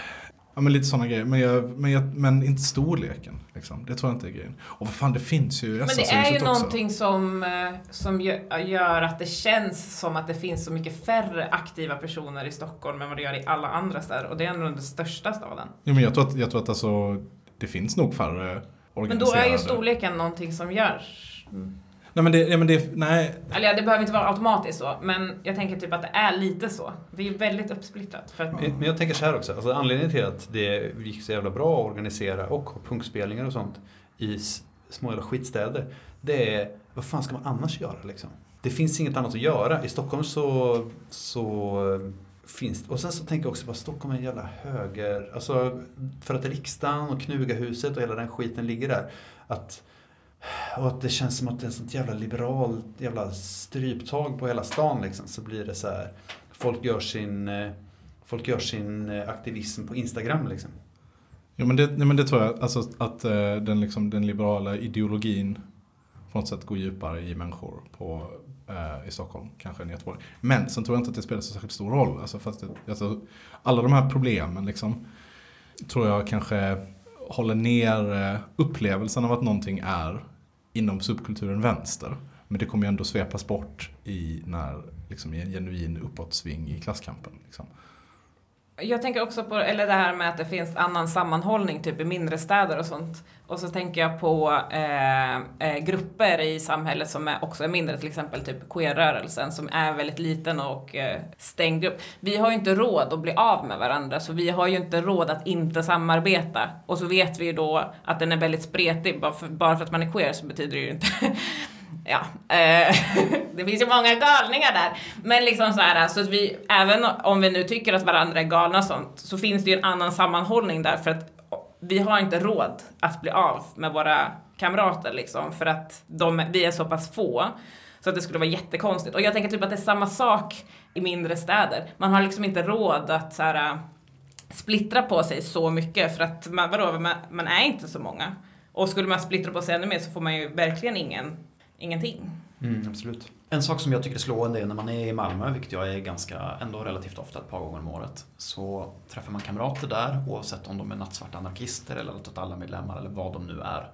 Ja men lite sådana grejer, men, jag, men, jag, men inte storleken. Liksom. Det tror jag inte är grejen. Och vad fan, det finns ju i Men det är ju också. någonting som, eh, som gö- gör att det känns som att det finns så mycket färre aktiva personer i Stockholm än vad det gör i alla andra städer. Och det är ändå den största staden. Jo, men jag tror att, jag tror att alltså, det finns nog färre Men organiserade. då är ju storleken någonting som gör... Nej men det, ja, men det, nej. Eller ja, det behöver inte vara automatiskt så, men jag tänker typ att det är lite så. Det är väldigt uppsplittrat. För att, Men jag tänker så här också, alltså anledningen till att det gick så jävla bra att organisera och ha punkspelningar och sånt i små jävla skitstäder. Det är, vad fan ska man annars göra liksom? Det finns inget annat att göra. I Stockholm så, så eh, finns det. Och sen så tänker jag också på att Stockholm är en jävla höger, alltså för att riksdagen och Knugahuset och hela den skiten ligger där. Att, och att det känns som att det är ett sånt jävla liberalt jävla stryptag på hela stan liksom. Så blir det så här, folk gör sin eh, Folk gör sin eh, aktivism på Instagram liksom. Jo, men det, nej, men det tror jag, alltså att eh, den, liksom, den liberala ideologin på något sätt går djupare i människor på, eh, i Stockholm, kanske än i Göteborg. Men sen tror jag inte att det spelar så särskilt stor roll. Alltså, fast det, alltså, alla de här problemen liksom, tror jag kanske håller ner upplevelsen av att någonting är inom subkulturen vänster. Men det kommer ju ändå svepas bort i, när, liksom, i en genuin uppåtsving i klasskampen. Liksom. Jag tänker också på eller det här med att det finns annan sammanhållning typ i mindre städer och sånt. Och så tänker jag på eh, eh grupper i samhället som är, också är mindre, till exempel typ queerrörelsen som är väldigt liten och eh, stängd grupp. Vi har ju inte råd att bli av med varandra så vi har ju inte råd att inte samarbeta. Och så vet vi ju då att den är väldigt spretig. Bara för, bara för att man är queer så betyder det ju inte Ja, eh, *laughs* det finns ju många galningar där. Men liksom så här, så att vi, även om vi nu tycker att varandra är galna och sånt, så finns det ju en annan sammanhållning där för att vi har inte råd att bli av med våra kamrater liksom, för att de, vi är så pass få. Så att det skulle vara jättekonstigt. Och jag tänker typ att det är samma sak i mindre städer. Man har liksom inte råd att så här, eh, splittra på sig så mycket för att man, vadå, man, man är inte så många. Och skulle man splittra på sig ännu mer så får man ju verkligen ingen, ingenting. Mm, absolut. En sak som jag tycker är slående är när man är i Malmö, vilket jag är ganska, ändå relativt ofta, ett par gånger om året, så träffar man kamrater där, oavsett om de är nattsvarta anarkister eller alla medlemmar eller vad de nu är.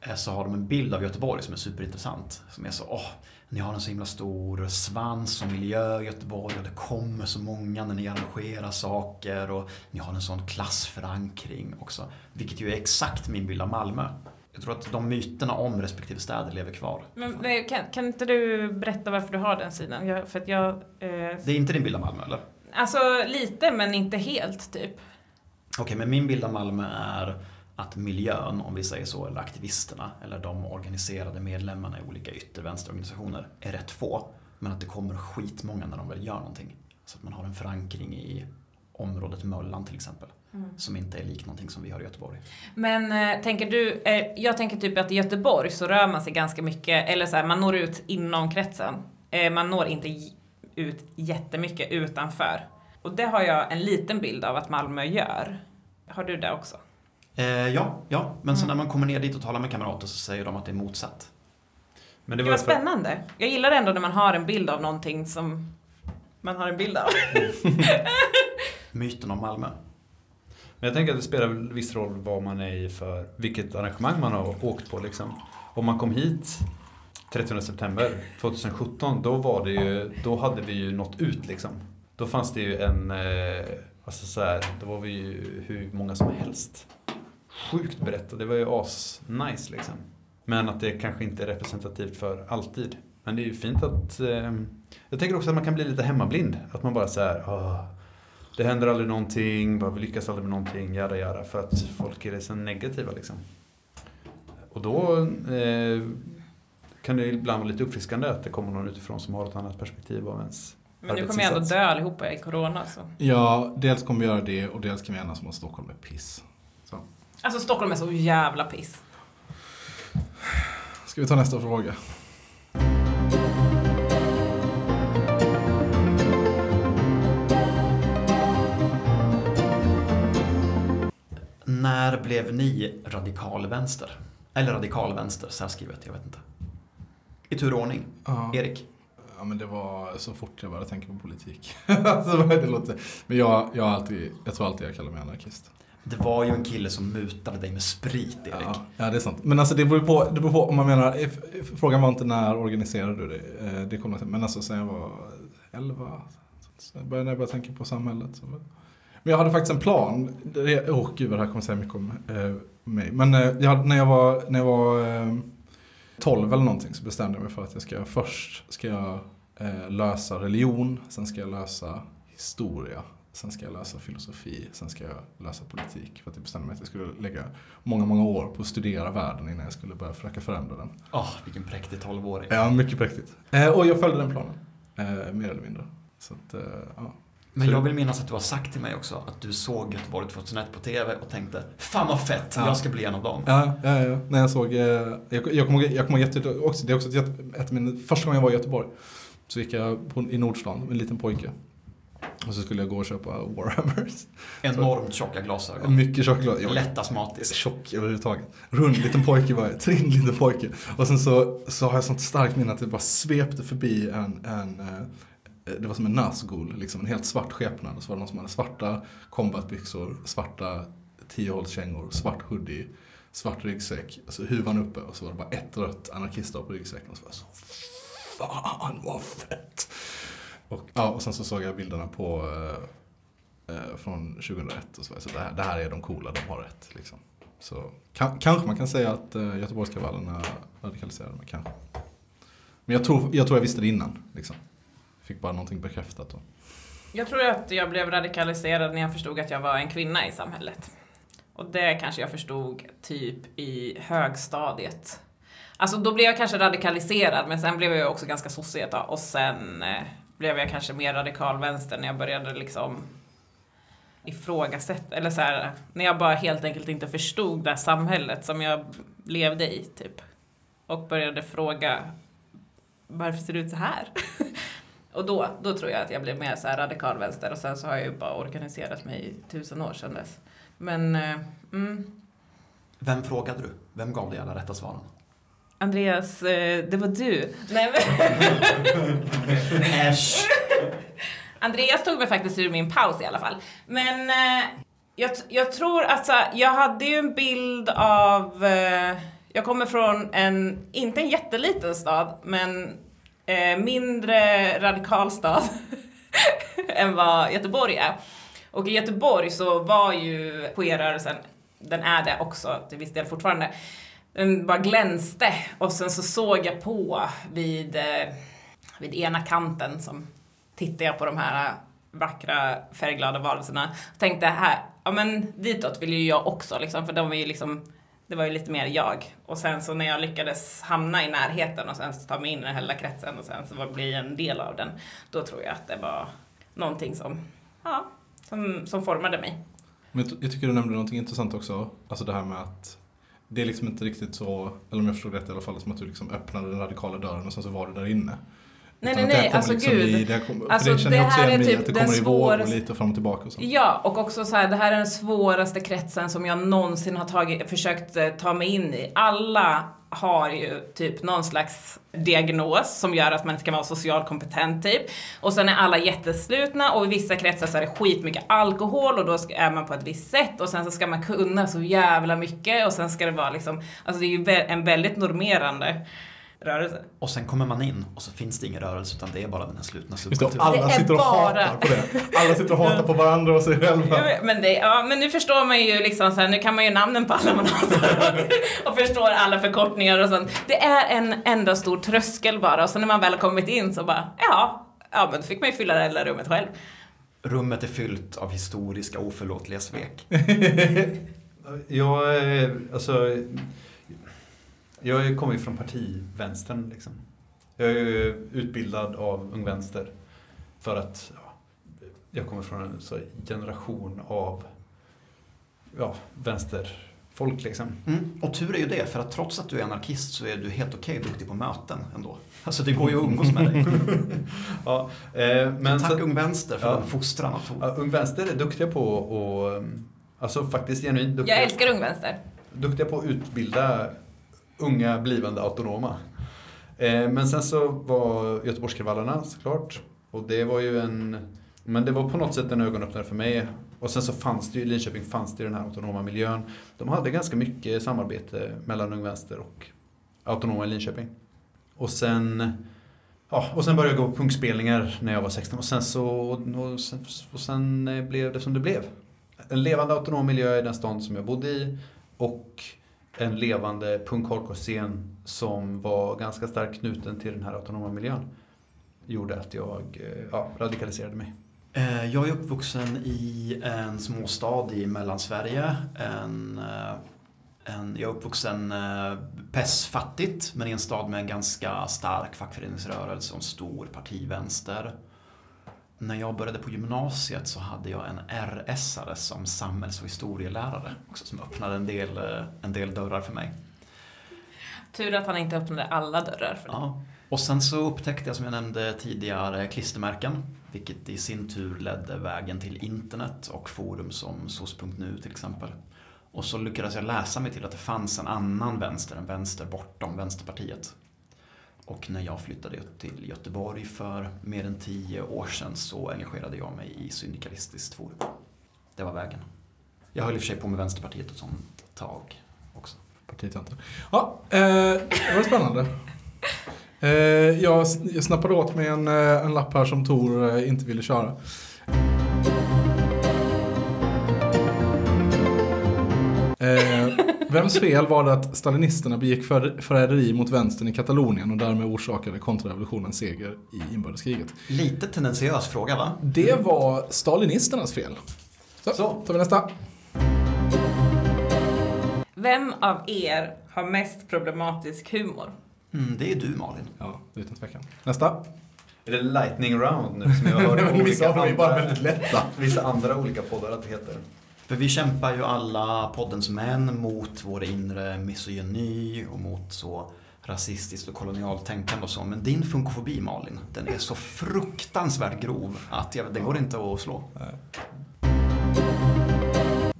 Eh, så har de en bild av Göteborg som är superintressant. Som är så, åh, ni har en så himla stor svans och miljö i Göteborg och det kommer så många när ni arrangerar saker och ni har en sån klassförankring också. Vilket ju är exakt min bild av Malmö. Jag tror att de myterna om respektive städer lever kvar. Men kan, kan inte du berätta varför du har den sidan? Jag, för att jag... Eh, Det är inte din bild av Malmö eller? alltså lite men inte helt typ. Okej, men min bild av Malmö är att miljön, om vi säger så, eller aktivisterna, eller de organiserade medlemmarna i olika yttervänsterorganisationer är rätt få. Men att det kommer skitmånga när de väl gör någonting. Så att man har en förankring i området Möllan till exempel. Som inte är lik någonting som vi har i Göteborg. Men eh, tänker du, eh, jag tänker typ att i Göteborg så rör man sig ganska mycket, eller så här, man når ut inom kretsen. Eh, man når inte ut jättemycket utanför. Och det har jag en liten bild av att Malmö gör. Har du det också? Eh, ja, ja, men sen när man kommer ner dit och talar med kamrater så säger de att det är motsatt. Men Det det var var för, spännande. Jag gillar ändå när man har en bild av någonting som man har en bild av. *laughs* Myten om Malmö men jag tänker att det spelar viss roll vad man är i för, vilket arrangemang man har åkt på liksom. Om man kom hit 30 september 2017, då var det ju, då hade vi ju nått ut liksom. Då fanns det ju en, alltså så här, då var vi ju hur många som helst. sjukt brett och det var ju as-nice liksom. Men att det kanske inte är representativt för alltid. Men det är ju fint att... Eh, jag tänker också att man kan bli lite hemmablind. Att man bara säger Åh, det händer aldrig någonting, bara vi lyckas aldrig med någonting, jada jada. För att folk är liksom negativa liksom. Och då eh, kan det ibland vara lite uppfriskande att det kommer någon utifrån som har ett annat perspektiv av ens Men nu kommer jag ändå dö allihopa i corona så. Ja, dels kommer vi göra det och dels kan vi enas om att Stockholm är piss. Så. Alltså Stockholm är så jävla piss. Ska vi ta nästa fråga? När blev ni radikalvänster? Eller radikalvänster, särskrivet, jag vet inte. I tur och ordning. Ja. Erik? Ja men det var så fort jag började tänka på politik. *laughs* alltså, det låter. Men jag, jag, alltid, jag tror alltid jag kallar mig anarkist. Det var ju en kille som mutade dig med sprit, Erik. Ja, ja, det är sant. Men alltså det beror på, det beror på om man menar, if, if, frågan var inte när organiserade du det? Eh, det kommer till. Men alltså sen jag var 11, så jag började, när jag började tänka på samhället. Så. Men jag hade faktiskt en plan. Åh gud vad det här kommer säga mycket om eh, mig. Men eh, jag, när jag var, när jag var eh, 12 eller någonting så bestämde jag mig för att jag ska först ska jag eh, lösa religion, sen ska jag lösa historia, sen ska jag lösa filosofi, sen ska jag lösa politik. För att jag bestämde mig att jag skulle lägga många, många år på att studera världen innan jag skulle börja försöka förändra den. Åh, vilken präktig tolvåring. Ja, mycket präktigt. Eh, och jag följde den planen, eh, mer eller mindre. Så att, ja. Men jag vill minnas att du har sagt till mig också att du såg Göteborg 2001 på TV och tänkte Fan vad fett, Ja. jag ska bli en av dem. Ja, ja, ja. När jag såg, eh, jag, jag kommer ihåg, jag kommer ihåg också, det är också ett, ett mina, första gången jag var i Göteborg. Så gick jag på, i Nordstan med en liten pojke. Och så skulle jag gå och köpa Warhammers. *laughs* Enormt tjocka glasögon. Mycket choklad. Jag var Lätt astmatisk. tjock överhuvudtaget. Rund liten pojke var jag, trinn liten pojke. Och sen så, så har jag sånt starkt minne att det bara svepte förbi en, en eh, Eh, det var som en Nazgul, liksom en helt svart skepnad. Och så var det någon som hade svarta combatbyxor, svarta tiohålskängor, svart hoodie, svart ryggsäck, alltså huvan uppe och så var det bara ett rött anarkistdag på ryggsäcken. Och så var jag så, fan vad fett! Och, ja, och sen så såg jag bilderna på eh, eh, från 2001 och så var jag så det här, det här är de coola, de har rätt. Liksom. Så kan, kanske man kan säga att eh, Göteborgskravallerna radikaliserade mig, kanske. Men jag tror, jag tror jag visste det innan. Liksom. Fick bara någonting bekräftat då. Jag tror att jag blev radikaliserad när jag förstod att jag var en kvinna i samhället. Och det kanske jag förstod typ i högstadiet. Alltså då blev jag kanske radikaliserad men sen blev jag också ganska sossig ett tag och sen eh, blev jag kanske mer radikal vänster när jag började liksom ifrågasätta, eller så här, när jag bara helt enkelt inte förstod det här samhället som jag levde i typ. Och började fråga varför ser det ut så här? *laughs* Och då, då tror jag att jag blev mer så här radikal vänster och sen så har jag ju bara organiserat mig i tusen år sedan dess. Men, eh, mm, Vem frågade du? Vem gav dig alla rätta svaren? Andreas, eh, det var du. Nej, men, Äsch! Andreas tog mig faktiskt ur min paus i alla fall. Men eh, jag, jag tror att så, här, jag hade ju en bild av, jag kommer från en, inte en jätteliten stad, men eh, mindre radikal stad *laughs* än vad Göteborg är. Och i Göteborg så var ju queerrörelsen, den är det också till viss del fortfarande, den bara glänste och sen så såg jag på vid, eh, vid ena kanten som tittade jag på de här vackra färgglada varelserna och tänkte här, ja men ditåt vill ju jag också liksom för de är ju liksom det var ju lite mer jag. Och sen så när jag lyckades hamna i närheten och sen så ta mig in i den här lilla kretsen och sen så var- bli en del av den, då tror jag att det var någonting som, ja, som, som formade mig. Men jag, jag tycker du nämnde någonting intressant också. Alltså det här med att det är liksom inte riktigt så, eller om jag förstod rätt i alla fall, som att du liksom öppnade den radikala dörren och sen så var du där inne. Nej, nej, nej, alltså liksom gud. I, det kommer, Alltså, det känner jag också igen typ att det kommer i vågor svåraste- lite fram och tillbaka och så. Ja, och också så här, det här är den svåraste kretsen som jag någonsin har tagit, försökt eh, ta mig in i. Alla har ju typ någon slags diagnos som gör att man inte kan vara socialt kompetent typ. Och sen är alla jätteslutna och i vissa kretsar så är det skitmycket alkohol och då är man på ett visst sätt och sen så ska man kunna så jävla mycket och sen ska det vara liksom, alltså det är ju en väldigt normerande rörelse. Och sen kommer man in och så finns det ingen rörelse utan det är bara den här slutna subkulturen. alla sitter och bara- hatar på det. Alla sitter och hatar på varandra och sig själva. Men, det, ja, men nu förstår man ju liksom så här, nu kan man ju namnen på alla man hatar *laughs* och förstår alla förkortningar och sånt. Det är en enda stor tröskel bara och så när man väl har kommit in så bara, ja, ja men då fick man ju fylla det hela rummet själv. Rummet är fyllt av historiska oförlåtliga svek. *laughs* Jag, är- alltså, jag kommer ju från partivänstern. Liksom. Jag är ju utbildad av Ung Vänster. För att ja, jag kommer från en så generation av ja, vänsterfolk. Liksom. Mm. Och tur är ju det, för att trots att du är anarkist så är du helt okej duktig på möten ändå. Alltså det går ju att umgås med dig. *laughs* Ja, eh, men Tack så- Ung Vänster för Ja. den fostran Ja, Ung Vänster är duktiga på och Alltså faktiskt genuint duktiga. Jag älskar Ung Vänster. duktiga på att utbilda unga blivande autonoma. Eh, men sen så var Göteborgskravallerna såklart. Och det var ju en... Men det var på något sätt en ögonöppnare för mig. Och sen så fanns det ju i Linköping fanns det ju den här autonoma miljön. De hade ganska mycket samarbete mellan Ung Vänster och autonoma i Linköping. Och sen... Ja, och sen började jag gå på punkspelningar när jag var 16 och sen så... Och sen, och sen eh, blev det som det blev. En levande autonom miljö i den stan som jag bodde i och en levande punk hardcore-scen som var ganska starkt knuten till den här autonoma miljön gjorde att jag eh, ja, radikaliserade mig. Eh, jag är uppvuxen i en småstad i Mellansverige. En, eh, en, jag är uppvuxen pessfattigt, men i en stad med en ganska stark fackföreningsrörelse och en stor partivänster. När jag började på gymnasiet så hade jag en RS-are som samhälls och historielärare, också som öppnade en del, eh, en del dörrar för mig. Tur att han inte öppnade alla dörrar för dig. Ja. Och sen så upptäckte jag som jag nämnde tidigare klistermärken. Vilket i sin tur ledde vägen till internet och forum som SOS.nu till exempel. Och så lyckades jag läsa mig till att det fanns en annan vänster, en vänster bortom Vänsterpartiet. Och när jag flyttade till Göteborg för mer än tio år sedan så engagerade jag mig i Syndikalistiskt forum. Det var vägen. Jag höll i och för sig på med Vänsterpartiet ett sånt tag också. Partitöntar. Ja, eh, det var spännande. Eh, jag, jag snappade åt mig en, eh, en lapp här som Tor eh, inte ville köra. Eh, vems fel var det att stalinisterna begick för, förräderi mot vänstern i Katalonien och därmed orsakade kontrarevolutionens seger i inbördeskriget? Lite tendentiös fråga va? Det var stalinisternas fel. Så, Så. tar vi nästa. Vem av er har mest problematisk humor? Mm, det är du Malin. Ja, utan tvekan. Nästa. Är det lightning round nu som jag hör i *laughs* Vissa av dem är olika, bara andra, väldigt lätta. vissa andra olika poddar att det heter? För vi kämpar ju alla poddens män mot vår inre misogyni och mot så rasistiskt och kolonialt tänkande och så. Men din funkofobi Malin, den är så fruktansvärt grov att jag, den går inte att slå.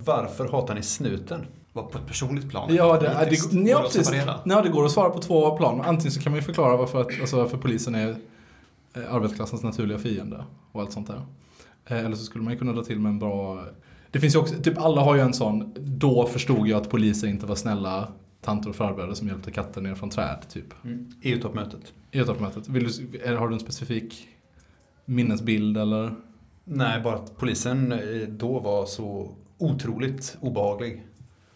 Varför hatar ni snuten? Var på ett personligt plan. Ja, det, Politiskt det, går ja, precis. Ja, det går att svara på två plan. Antingen så kan man ju förklara varför, att, alltså varför polisen är eh, arbetarklassens naturliga fiende och allt sånt där. Eh, Eller så skulle man ju kunna dra till med en bra... Det finns ju också, typ alla har ju en sån, då förstod jag att poliser inte var snälla tanter och farbröder som hjälpte katter ner från träd, typ. EU-toppmötet. I etoppmötet. Vill du, är- har du en specifik minnesbild eller? Nej, bara att polisen eh, då var så otroligt obehaglig.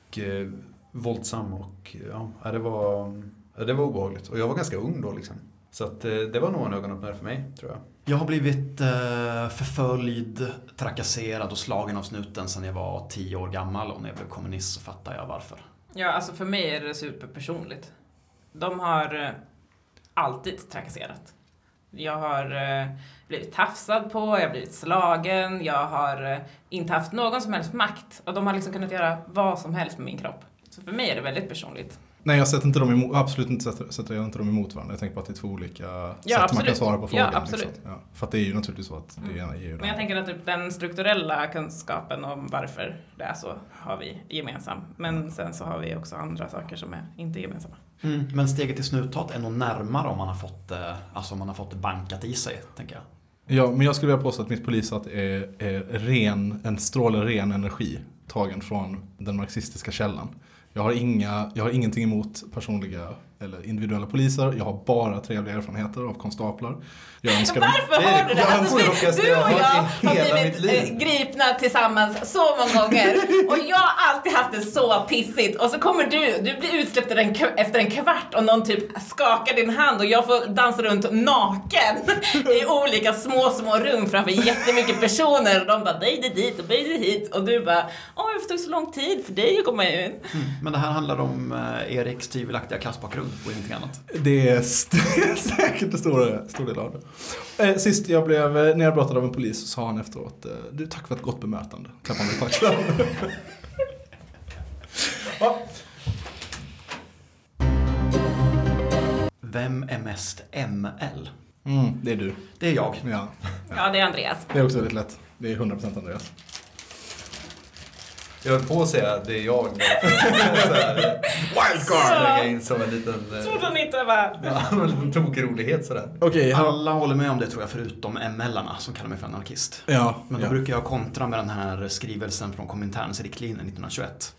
Och eh, våldsam och ja, ja, det var, det var obehagligt. Och jag var ganska ung då liksom. Så att eh, det var nog en ögonöppnare för mig, tror jag. Jag har blivit eh, förföljd, trakasserad och slagen av snuten sedan jag var tio år gammal och när jag blev kommunist så fattar jag varför. Ja, alltså för mig är det superpersonligt. De har eh, alltid trakasserat. Jag har eh, blivit tafsad på, jag har blivit slagen, jag har inte haft någon som helst makt och de har liksom kunnat göra vad som helst med min kropp. Så för mig är det väldigt personligt. Nej, jag sätter inte dem emot, absolut inte sätter, sätter jag inte dem emot varandra. Jag tänker bara att det är två olika sätt man kan absolut. svara på Ja, frågan. absolut. Liksom. Ja, för att det är ju naturligtvis så att det ena ger ju Men jag tänker att typ den strukturella kunskapen om varför det är så har vi gemensam. Men sen så har vi också andra saker som är inte gemensamma. Mm. Men steget till snuthat är nog närmare om man har fått, eh, alltså om man har fått det bankat i sig, tänker jag. Ja, men jag skulle vilja påstå att mitt polishat är, är ren, en stråle ren energi tagen från den marxistiska källan. Jag har, inga, jag har ingenting emot personliga eller individuella poliser. Jag har bara trevliga erfarenheter av konstaplar. Jag önskar. *laughs* Varför Det har du det det? Alltså, du och jag har blivit eh, gripna tillsammans så många gånger och jag har alltid haft det så pissigt och så kommer du, du blir utsläppt efter en, efter en kvart och någon typ skakar din hand och jag får dansa runt naken i olika små, små rum framför jättemycket personer och de bara böj dig dit och böj dig hit och du bara åh varför tog det så lång tid för dig att komma ut? Men det här handlar om eh, Eriks tvivelaktiga klassbakgrund och ingenting annat. Det är, *laughs* säkert en stor, stor del av det. Eh, sist jag blev eh, nedbrottad av en polis så sa han efteråt, eh, du tack för ett gott bemötande. Klappade mig på axeln. *laughs* ja. Vem är mest ML? mm, det är du. Det är jag. Ja. Ja det är Andreas. Det är också väldigt lätt. Det är 100% Andreas. Jag höll på att säga att det är jag. Wildcard! Lägga in som en liten, Trodde ni inte va? ja, *laughs* en liten tokrolighet sådär. Okej, Alla håller med om det tror jag, förutom ML-arna som kallar mig för anarkist. Ja, Men då ja. brukar jag kontra med den här skrivelsen från Kominterns riktlinjer 1921.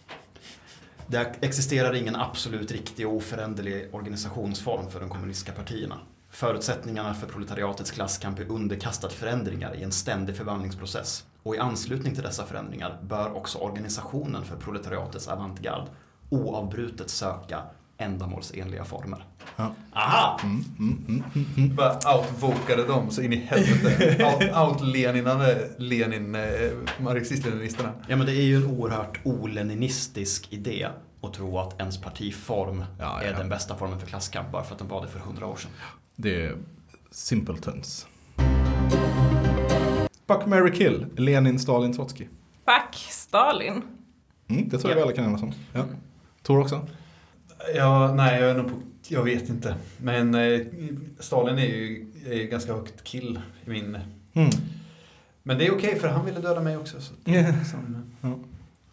Det existerar ingen absolut riktig och oföränderlig organisationsform för de kommunistiska partierna. Förutsättningarna för proletariatets klasskamp är underkastat förändringar i en ständig förvandlingsprocess. Och i anslutning till dessa förändringar bör också organisationen för proletariatets avantgard oavbrutet söka ändamålsenliga former. Ja. Aha! Bara outvokade dem så in i helvete. Out- Out-Leninade Lenin, eh, marxist-leninisterna. Ja men det är ju en oerhört oleninistisk idé att tro att ens partiform Ja, är ja. den bästa formen för klasskamp bara för att den var det för hundra år sedan. Det är simpletons. Fuck, marry, kill. Lenin, Stalin, Trotsky. Fuck Stalin. Mm, det tror jag vi alla kan enas om. Ja. Tor också? Ja, nej, jag är nog på, jag vet inte. Men eh, Stalin är ju, är ganska högt kill i min... Mm. Men det är okej för han ville döda mig också. Så, som,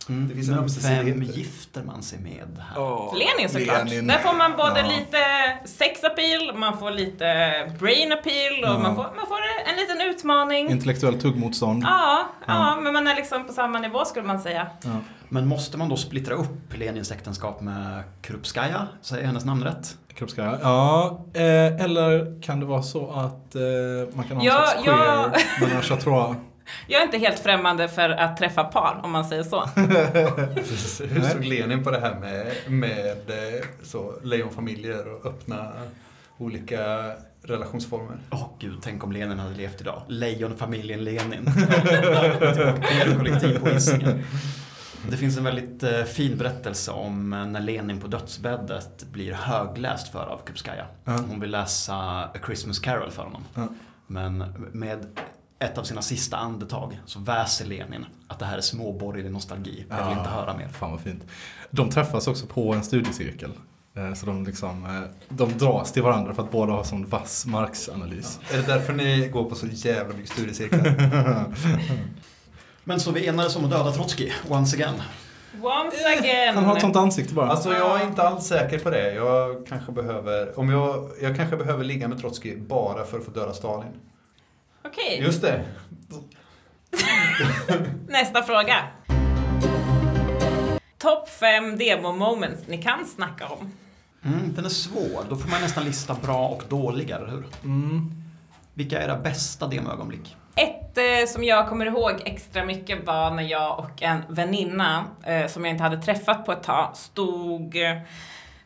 Det finns en vem gifter man sig med här? Lenin såklart. Lenin. Där får man både Ja. lite sex appeal, man får lite brain appeal och Ja. man, får, man får en liten utmaning. Intellektuellt tuggmotstånd. Ja, ja, Ja. men man är liksom på samma nivå skulle man säga. Ja. Men måste man då splittra upp Lenins äktenskap med Krupskaja? Säger hennes namn rätt? Kroppsskaja. Ja, eh, eller kan det vara så att eh, man kan ha en Ja, slags ja. queer à trois? Jag är inte helt främmande för att träffa par, om man säger så. *laughs* Hur såg Lenin på det här med, med eh, så, lejonfamiljer och öppna olika relationsformer? Åh gud, tänk om Lenin hade levt idag. Lejonfamiljen Lenin. *laughs* Kollektiv på Hisingen. Det finns en väldigt eh, fin berättelse om eh, när Lenin på dödsbäddet blir högläst för av Krupskaja. Ja. Hon vill läsa A Christmas Carol för honom. Men med ett av sina sista andetag så väser Lenin att det här är småborgerlig nostalgi. Jag vill inte höra mer. Fan vad fint. De träffas också på en studiecirkel. Eh, Så de, liksom, eh, de dras till varandra för att båda har sån vass Marx-analys. Är det därför ni går på så jävla mycket studiecirklar? *laughs* Men så vi enades om att döda Trotskij, once again. Once again. Han har ett sånt ansikte bara. Alltså jag är inte alls säker på det. Jag kanske behöver, om jag, jag kanske behöver ligga med Trotskij bara för att få döda Stalin. Okej, Just det. *laughs* nästa fråga. Topp fem demo-moments ni kan snacka om. Mm, den är svår. Då får man nästan lista bra och dåliga, eller hur? Mm. Vilka är era bästa demoögonblick? Ett eh, som jag kommer ihåg extra mycket var när jag och en väninna eh, som jag inte hade träffat på ett tag stod eh,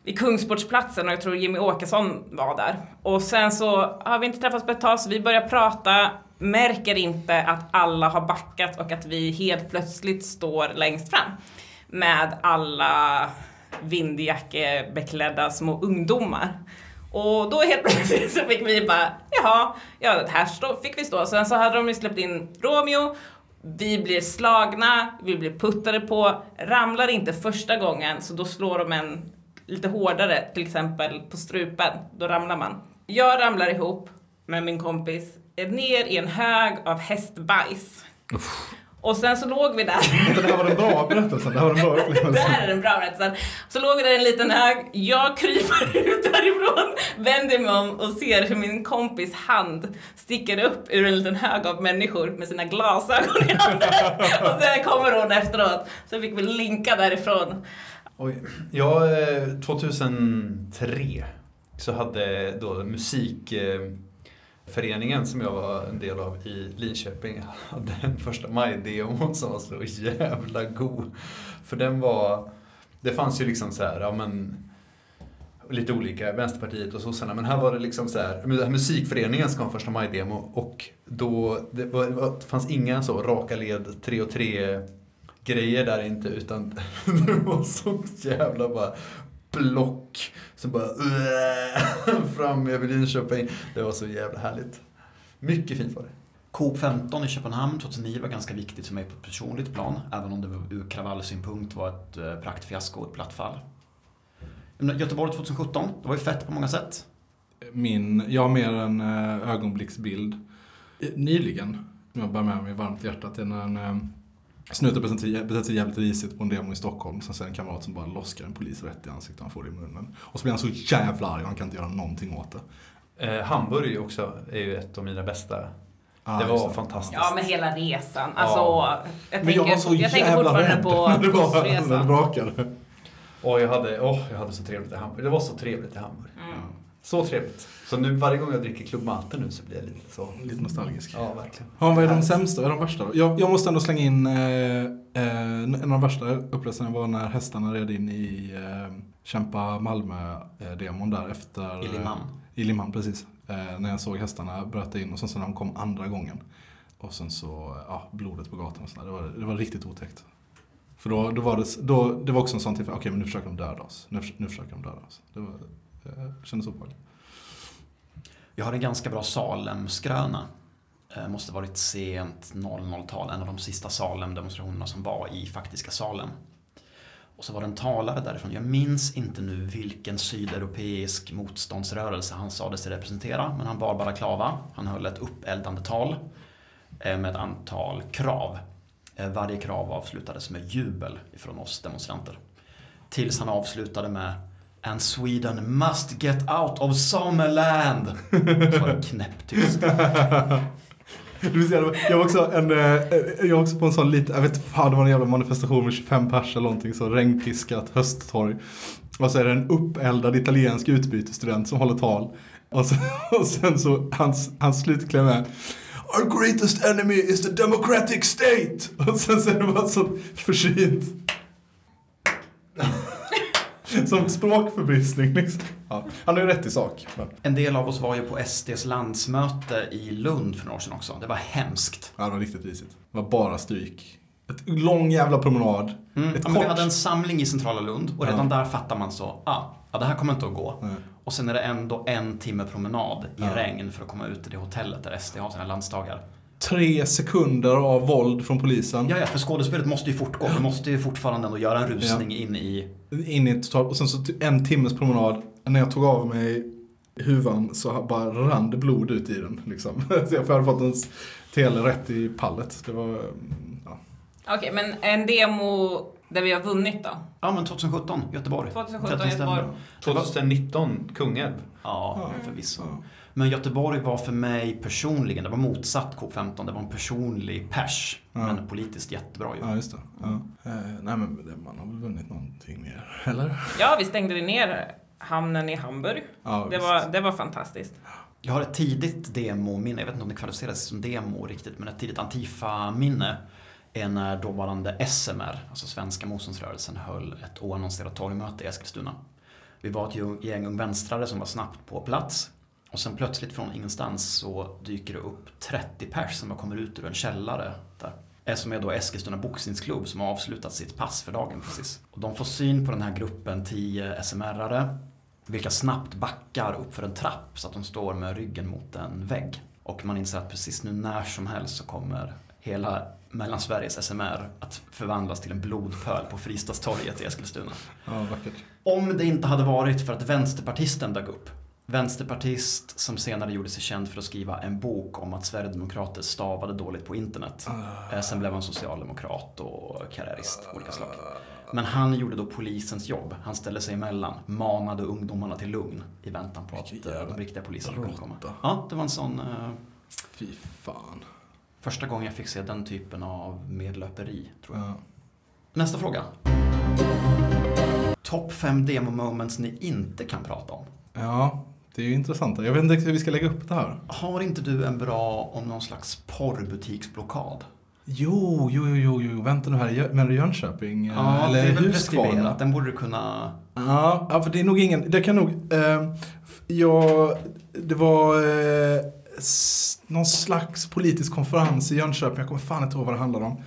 vid Kungsportsplatsen och jag tror Jimmy Åkesson var där. Och sen så har vi inte träffats på ett tag så vi börjar prata, märker inte att alla har backat och att vi helt plötsligt står längst fram med alla vindjackebeklädda små ungdomar. Och då helt *laughs* plötsligt så fick vi bara, jaha, ja här stå, fick vi stå. Sen så hade de ju släppt in Romeo, vi blir slagna, vi blir puttade på, ramlar inte första gången så då slår de en lite hårdare, till exempel på strupen, då ramlar man. Jag ramlar ihop med min kompis ner i en hög av hästbajs. Och sen så låg vi där Det här var den bra berättelsen. Det här var den bra *laughs* det upplevelsen. här är den bra berättelsen. Så låg vi där i en liten hög, jag kryper *laughs* ut därifrån, vänder mig om och ser hur min kompis hand sticker upp ur en liten hög av människor med sina glasögon i handen. *laughs* Och sen kommer hon efteråt. Så fick vi linka därifrån. Oj. Ja, eh, 2003 så hade då musikföreningen som jag var en del av i Linköping *laughs* hade en första maj-demo som var så jävla god. För den var, det fanns ju liksom så här, ja men lite olika, Vänsterpartiet och sossarna. Men här var det liksom så här, musikföreningen ska ha en första maj-demo och då, det, var, det var- det fanns inga så raka led, tre och tre grejer där inte utan *laughs* det var så jävla bara block som bara *laughs* fram över Linköping. Det var så jävla härligt. Mycket fint var det. Coop 15 i Köpenhamn 2009 var ganska viktigt för mig på ett personligt plan, även om det var- ur kravallsynpunkt var ett eh, praktfiasko och ett platt fall. Göteborg 2017, det var ju fett på många sätt. Min, jag har mer en eh, ögonblicksbild. Eh, Nyligen, som jag bär med mig varmt i hjärtat, är när en eh, snut betett sig jävligt risigt på en demo i Stockholm. Sen ser en kamrat som bara loskar en polis rätt i ansiktet och han får det i munnen. Och så blir han så jävla arg och han kan inte göra någonting åt det. Eh, Hamburg också är ju ett av mina bästa. Ah, det var fantastiskt. Ja, men hela resan. Alltså, Ja. jag Men jag tänker, var så jag tänker fortfarande rädd på *laughs* när det var- när det bussresan. brakade. Och jag hade, åh, jag hade så trevligt i Hamburg. Det var så trevligt i Hamburg. Mm. Så trevligt. Så nu varje gång jag dricker Club Mate nu så blir jag lite så. Lite nostalgisk. Ja, verkligen. Ja, vad är de sämsta? Vad är de värsta då? Jag, jag måste ändå slänga in eh, eh, en av de värsta upplevelserna var när hästarna red in i eh, Kämpa Malmö-demon där efter... I Limhamn. I Limhamn, precis. Eh, när jag såg hästarna bröta in och sen så när de kom andra gången. Och sen så, ja, blodet på gatan och sådär. Det var, det var riktigt otäckt. För då, då var det, då, det var också en sån tillfälle, okej men nu försöker de döda oss. Nu, nu försöker de döda oss. Det var, det kändes obehagligt. Jag har en ganska bra Salem-skröna. Eh, måste varit sent 00-tal, en av de sista Salem-demonstrationerna som var i faktiska Salem. Och så var det en talare därifrån, jag minns inte nu vilken sydeuropeisk motståndsrörelse han sade sig representera, men han bar balaklava, han höll ett uppeldande tal eh, med ett antal krav. Varje krav avslutades med jubel ifrån oss demonstranter. Tills han avslutade med And Sweden must get out of Sameland. *laughs* Så var det knäpptyst. Jag var också en, eh, jag var också på en sån liten, jag vet fan det var en jävla manifestation med 25 pers eller någonting så regnpiskat hösttorg. Och så är det en uppeldad italiensk utbytesstudent som håller tal. Och sen, *laughs* och sen så hans, hans slutkläm är Our greatest enemy is the democratic state! Och sen så är det bara så försynt. *laughs* Som språkförbistring liksom. Ja, han har ju rätt i sak. Men, En del av oss var ju på SDs landsmöte i Lund för några år sedan också. Det var hemskt. ja, det var riktigt risigt. Det var bara stryk. Ett lång jävla promenad. Mm. Ett Ja, men vi kort- hade en samling i centrala Lund och redan där fattar man så, ah, ja det här kommer inte att gå. Nej. Och sen är det ändå en timme promenad i Ja. regn för att komma ut till det hotellet där SD har sina landsdagar. tre sekunder av våld från polisen. Ja, ja, för skådespelet måste ju fortgå. Vi måste ju fortfarande ändå göra en rusning in i... In i ett total, och sen så ty- en timmes promenad. När jag tog av mig huvan så bara rann det blod ut i den. Liksom. *laughs* Så jag hade fått en tele rätt i pallet. Det var, mm, ja. Okej, men en demo där vi har vunnit då? Ja, men 2017, Göteborg. 2017 13 stämmer. Göteborg. 2019, Kungälv. Ja, förvisso. Ja. Men Göteborg var för mig personligen, det var motsatt K15, det var en personlig pers. Ja. Men politiskt jättebra ju. Ja, just det. Ja. Eh, nej, men man har väl vunnit någonting mer, *laughs* eller? Ja, vi stängde ner hamnen i Hamburg. Ja, Det var, det var fantastiskt. Jag har ett tidigt demo-minne, jag vet inte om det kvalificeras som demo riktigt, men ett tidigt Antifa-minne är när dåvarande SMR, alltså Svenska motståndsrörelsen, höll ett oannonserat torgmöte i Eskilstuna. Vi var ett gäng Ung Vänstrare som var snabbt på plats och sen plötsligt från ingenstans så dyker det upp 30 pers som kommer ut ur en källare där. Som är då Eskilstuna boxningsklubb som har avslutat sitt pass för dagen precis. Och de får syn på den här gruppen 10 SMR-are vilka snabbt backar upp för en trapp så att de står med ryggen mot en vägg. Och man inser att precis nu när som helst så kommer hela Mellansveriges SMR att förvandlas till en blodpöl på Fristadstorget i Eskilstuna. Ja, vackert. Om det inte hade varit för att vänsterpartisten dök upp. Vänsterpartist som senare gjorde sig känd för att skriva en bok om att Sverigedemokrater stavade dåligt på internet. Eh, Sen blev han socialdemokrat och karriärist av olika slag. Men han gjorde då polisens jobb. Han ställde sig emellan, manade ungdomarna till lugn i väntan på att Vilken eh, de riktiga poliserna skulle komma. Ja, det var en sån... eh, Fy fan. Första gången jag fick se den typen av medlöperi, tror jag. Ja. Nästa fråga. Topp fem demo moments ni inte kan prata om. Ja, det är ju intressant. Jag vet inte hur vi ska lägga upp det här. Har inte du en bra om någon slags porrbutiksblockad? Jo, jo, jo, jo, vänta nu här. Menar du Jönköping? Eh, Ja, Eller det är väl preskriberat. Den borde du kunna... Ja, ja, för det är nog ingen, det kan nog, eh, ja, det var eh, någon slags politisk konferens i Jönköping, jag kommer fan inte ihåg vad det handlade om.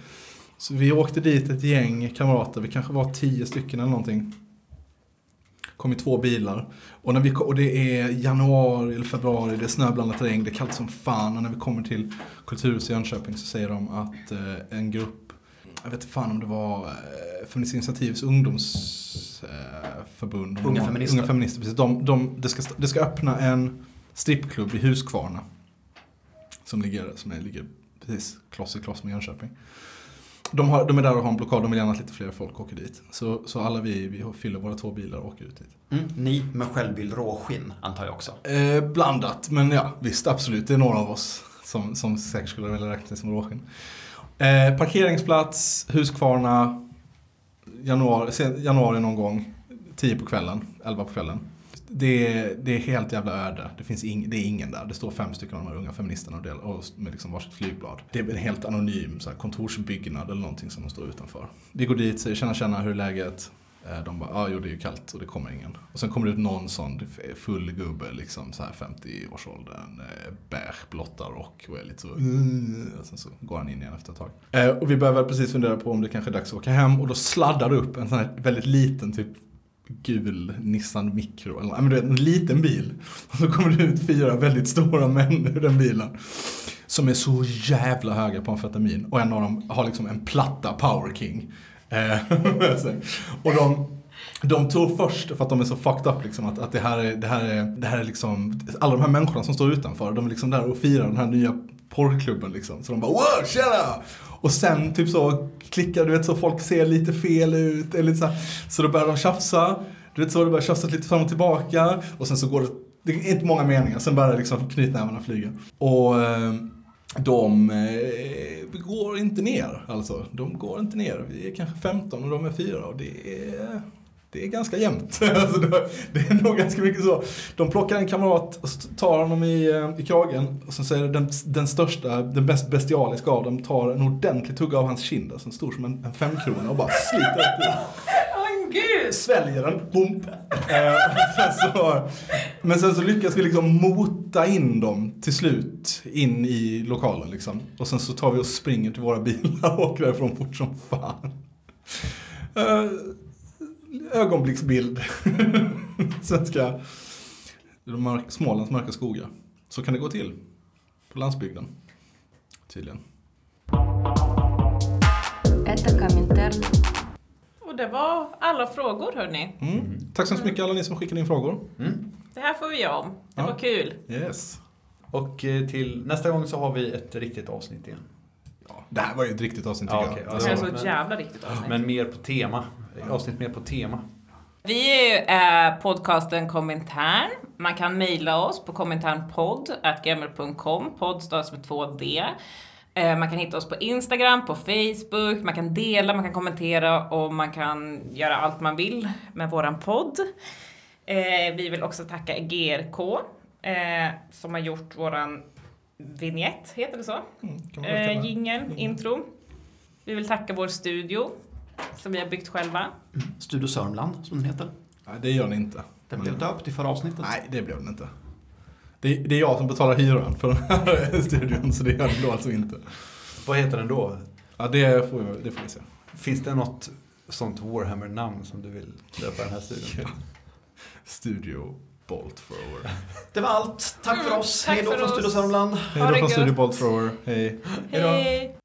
Så vi åkte dit ett gäng kamrater, vi kanske var tio stycken eller någonting. Kom i två bilar. Och, när vi, och det är januari eller februari, det är snöblandat regn, det är kallt som fan. Och när vi kommer till Kulturhuset i Jönköping så säger de att eh, en grupp, jag vet inte fan om det var eh, Feministiskt initiativs ungdomsförbund. Unga feminister. Unga feminister, precis. De, de, det, ska, det ska öppna en strippklubb i Huskvarna. Som ligger, som är, ligger precis kloss i kloss med Jönköping. De, har, de är där och har en blockad, de vill gärna att lite fler folk åker dit. Så, så alla vi, vi fyller våra två bilar och åker ut dit. Mm, ni med självbild råskinn, antar jag också. Eh, blandat, men ja visst absolut. Det är några av oss som, som säkert skulle vilja räkna sig som råskinn. Eh, parkeringsplats, Huskvarna, januari, januari någon gång, 10 på kvällen, 11 på kvällen. Det är, det är helt jävla öde. Det, finns ing, det är ingen där. Det står fem stycken av de här unga feministerna och, del, och med liksom varsitt flygblad. Det är en helt anonym så här, kontorsbyggnad eller någonting som de står utanför. Vi går dit, säger tjena tjena, hur är läget? Eh, De bara, ja ah, jo det är ju kallt och det kommer ingen. Och sen kommer det ut någon sån full gubbe, liksom så här 50-årsåldern, eh, beige, blotta rock och är lite så, "Mm", och sen så går han in igen efter ett tag. Eh, och vi börjar väl precis fundera på om det kanske är dags att åka hem och då sladdar det upp en sån här väldigt liten typ gul Nissan Micro, eller men du vet, en liten bil. Och så kommer det ut fyra väldigt stora män ur den bilen. Som är så jävla höga på amfetamin. Och en av dem har liksom en platta Power King. Eh, *laughs* och de, de tror först, för att de är så fucked up, liksom, att, att det, här är, det, här är, det här är liksom, alla de här människorna som står utanför, de är liksom där och firar den här nya porrklubben liksom. Så de bara wow, tjena! Och sen typ så klickar, du vet så folk ser lite fel ut, eller så, här, så då börjar de tjafsa. Du vet så, det börjar tjafsas lite fram och tillbaka. Och sen så går det, det är inte många meningar, sen börjar liksom knytnävarna flyga. Och eh, de eh, går inte ner, alltså. De går inte ner. Vi är kanske 15 och de är 4 och det är, det är ganska jämnt. *laughs* alltså det, är nog ganska mycket så. De plockar en kamrat och så tar honom i, eh, i kragen och så säger den, den största, den mest bestialiska av dem tar en ordentlig tugga av hans kind, alltså stor som en, en femkrona och bara sliter *laughs* Åh gud! sväljer den, bump. Eh, *laughs* sen så, men sen så lyckas vi liksom mota in dem till slut in i lokalen liksom. Och sen så tar vi och springer till våra bilar och åker därifrån fort som fan. Eh, ögonblicksbild. *laughs* Svenska mörk, Smålands mörka skogar. Så kan det gå till på landsbygden, tydligen. Och det var alla frågor, hörni. Mm. Tack så hemskt mycket alla ni som skickade in frågor. Mm. Det här får vi göra om. Det ja. var kul. Yes. Och eh, till nästa gång så har vi ett riktigt avsnitt igen. Ja, det här var ju ett riktigt avsnitt ja, tycker jag. Okay, alltså, det var så jävla riktigt avsnitt. Men mer på tema. Avsnitt mer på tema. Vi är eh, podcasten Komintern. Man kan mejla oss på kominternpodd.gmail.com. Podd stavas med två D. Eh, man kan hitta oss på Instagram, på Facebook, man kan dela, man kan kommentera och man kan göra allt man vill med våran podd. Eh, vi vill också tacka GRK som har gjort våran vignett, heter det så? Mm. Jingel, intro. Vi vill tacka vår studio som vi har byggt själva. Studio Sörmland, som den heter. Nej, det gör ni inte. Den blev döpt i förra avsnittet. Nej, det blev den inte. Det, det är jag som betalar hyran för den här *laughs* studion, så det gör den då alltså inte. Vad heter den då? Ja, det får vi, det får vi se. Finns det något sånt Warhammer-namn som du vill döpa den här studion till? *laughs* Studio Bolt Thrower. Det var allt. Tack för Mm, oss. tack Hej då från oss. Studio Sörmland. Hej då från gött. Studio Bolt Thrower. Hej. Hej!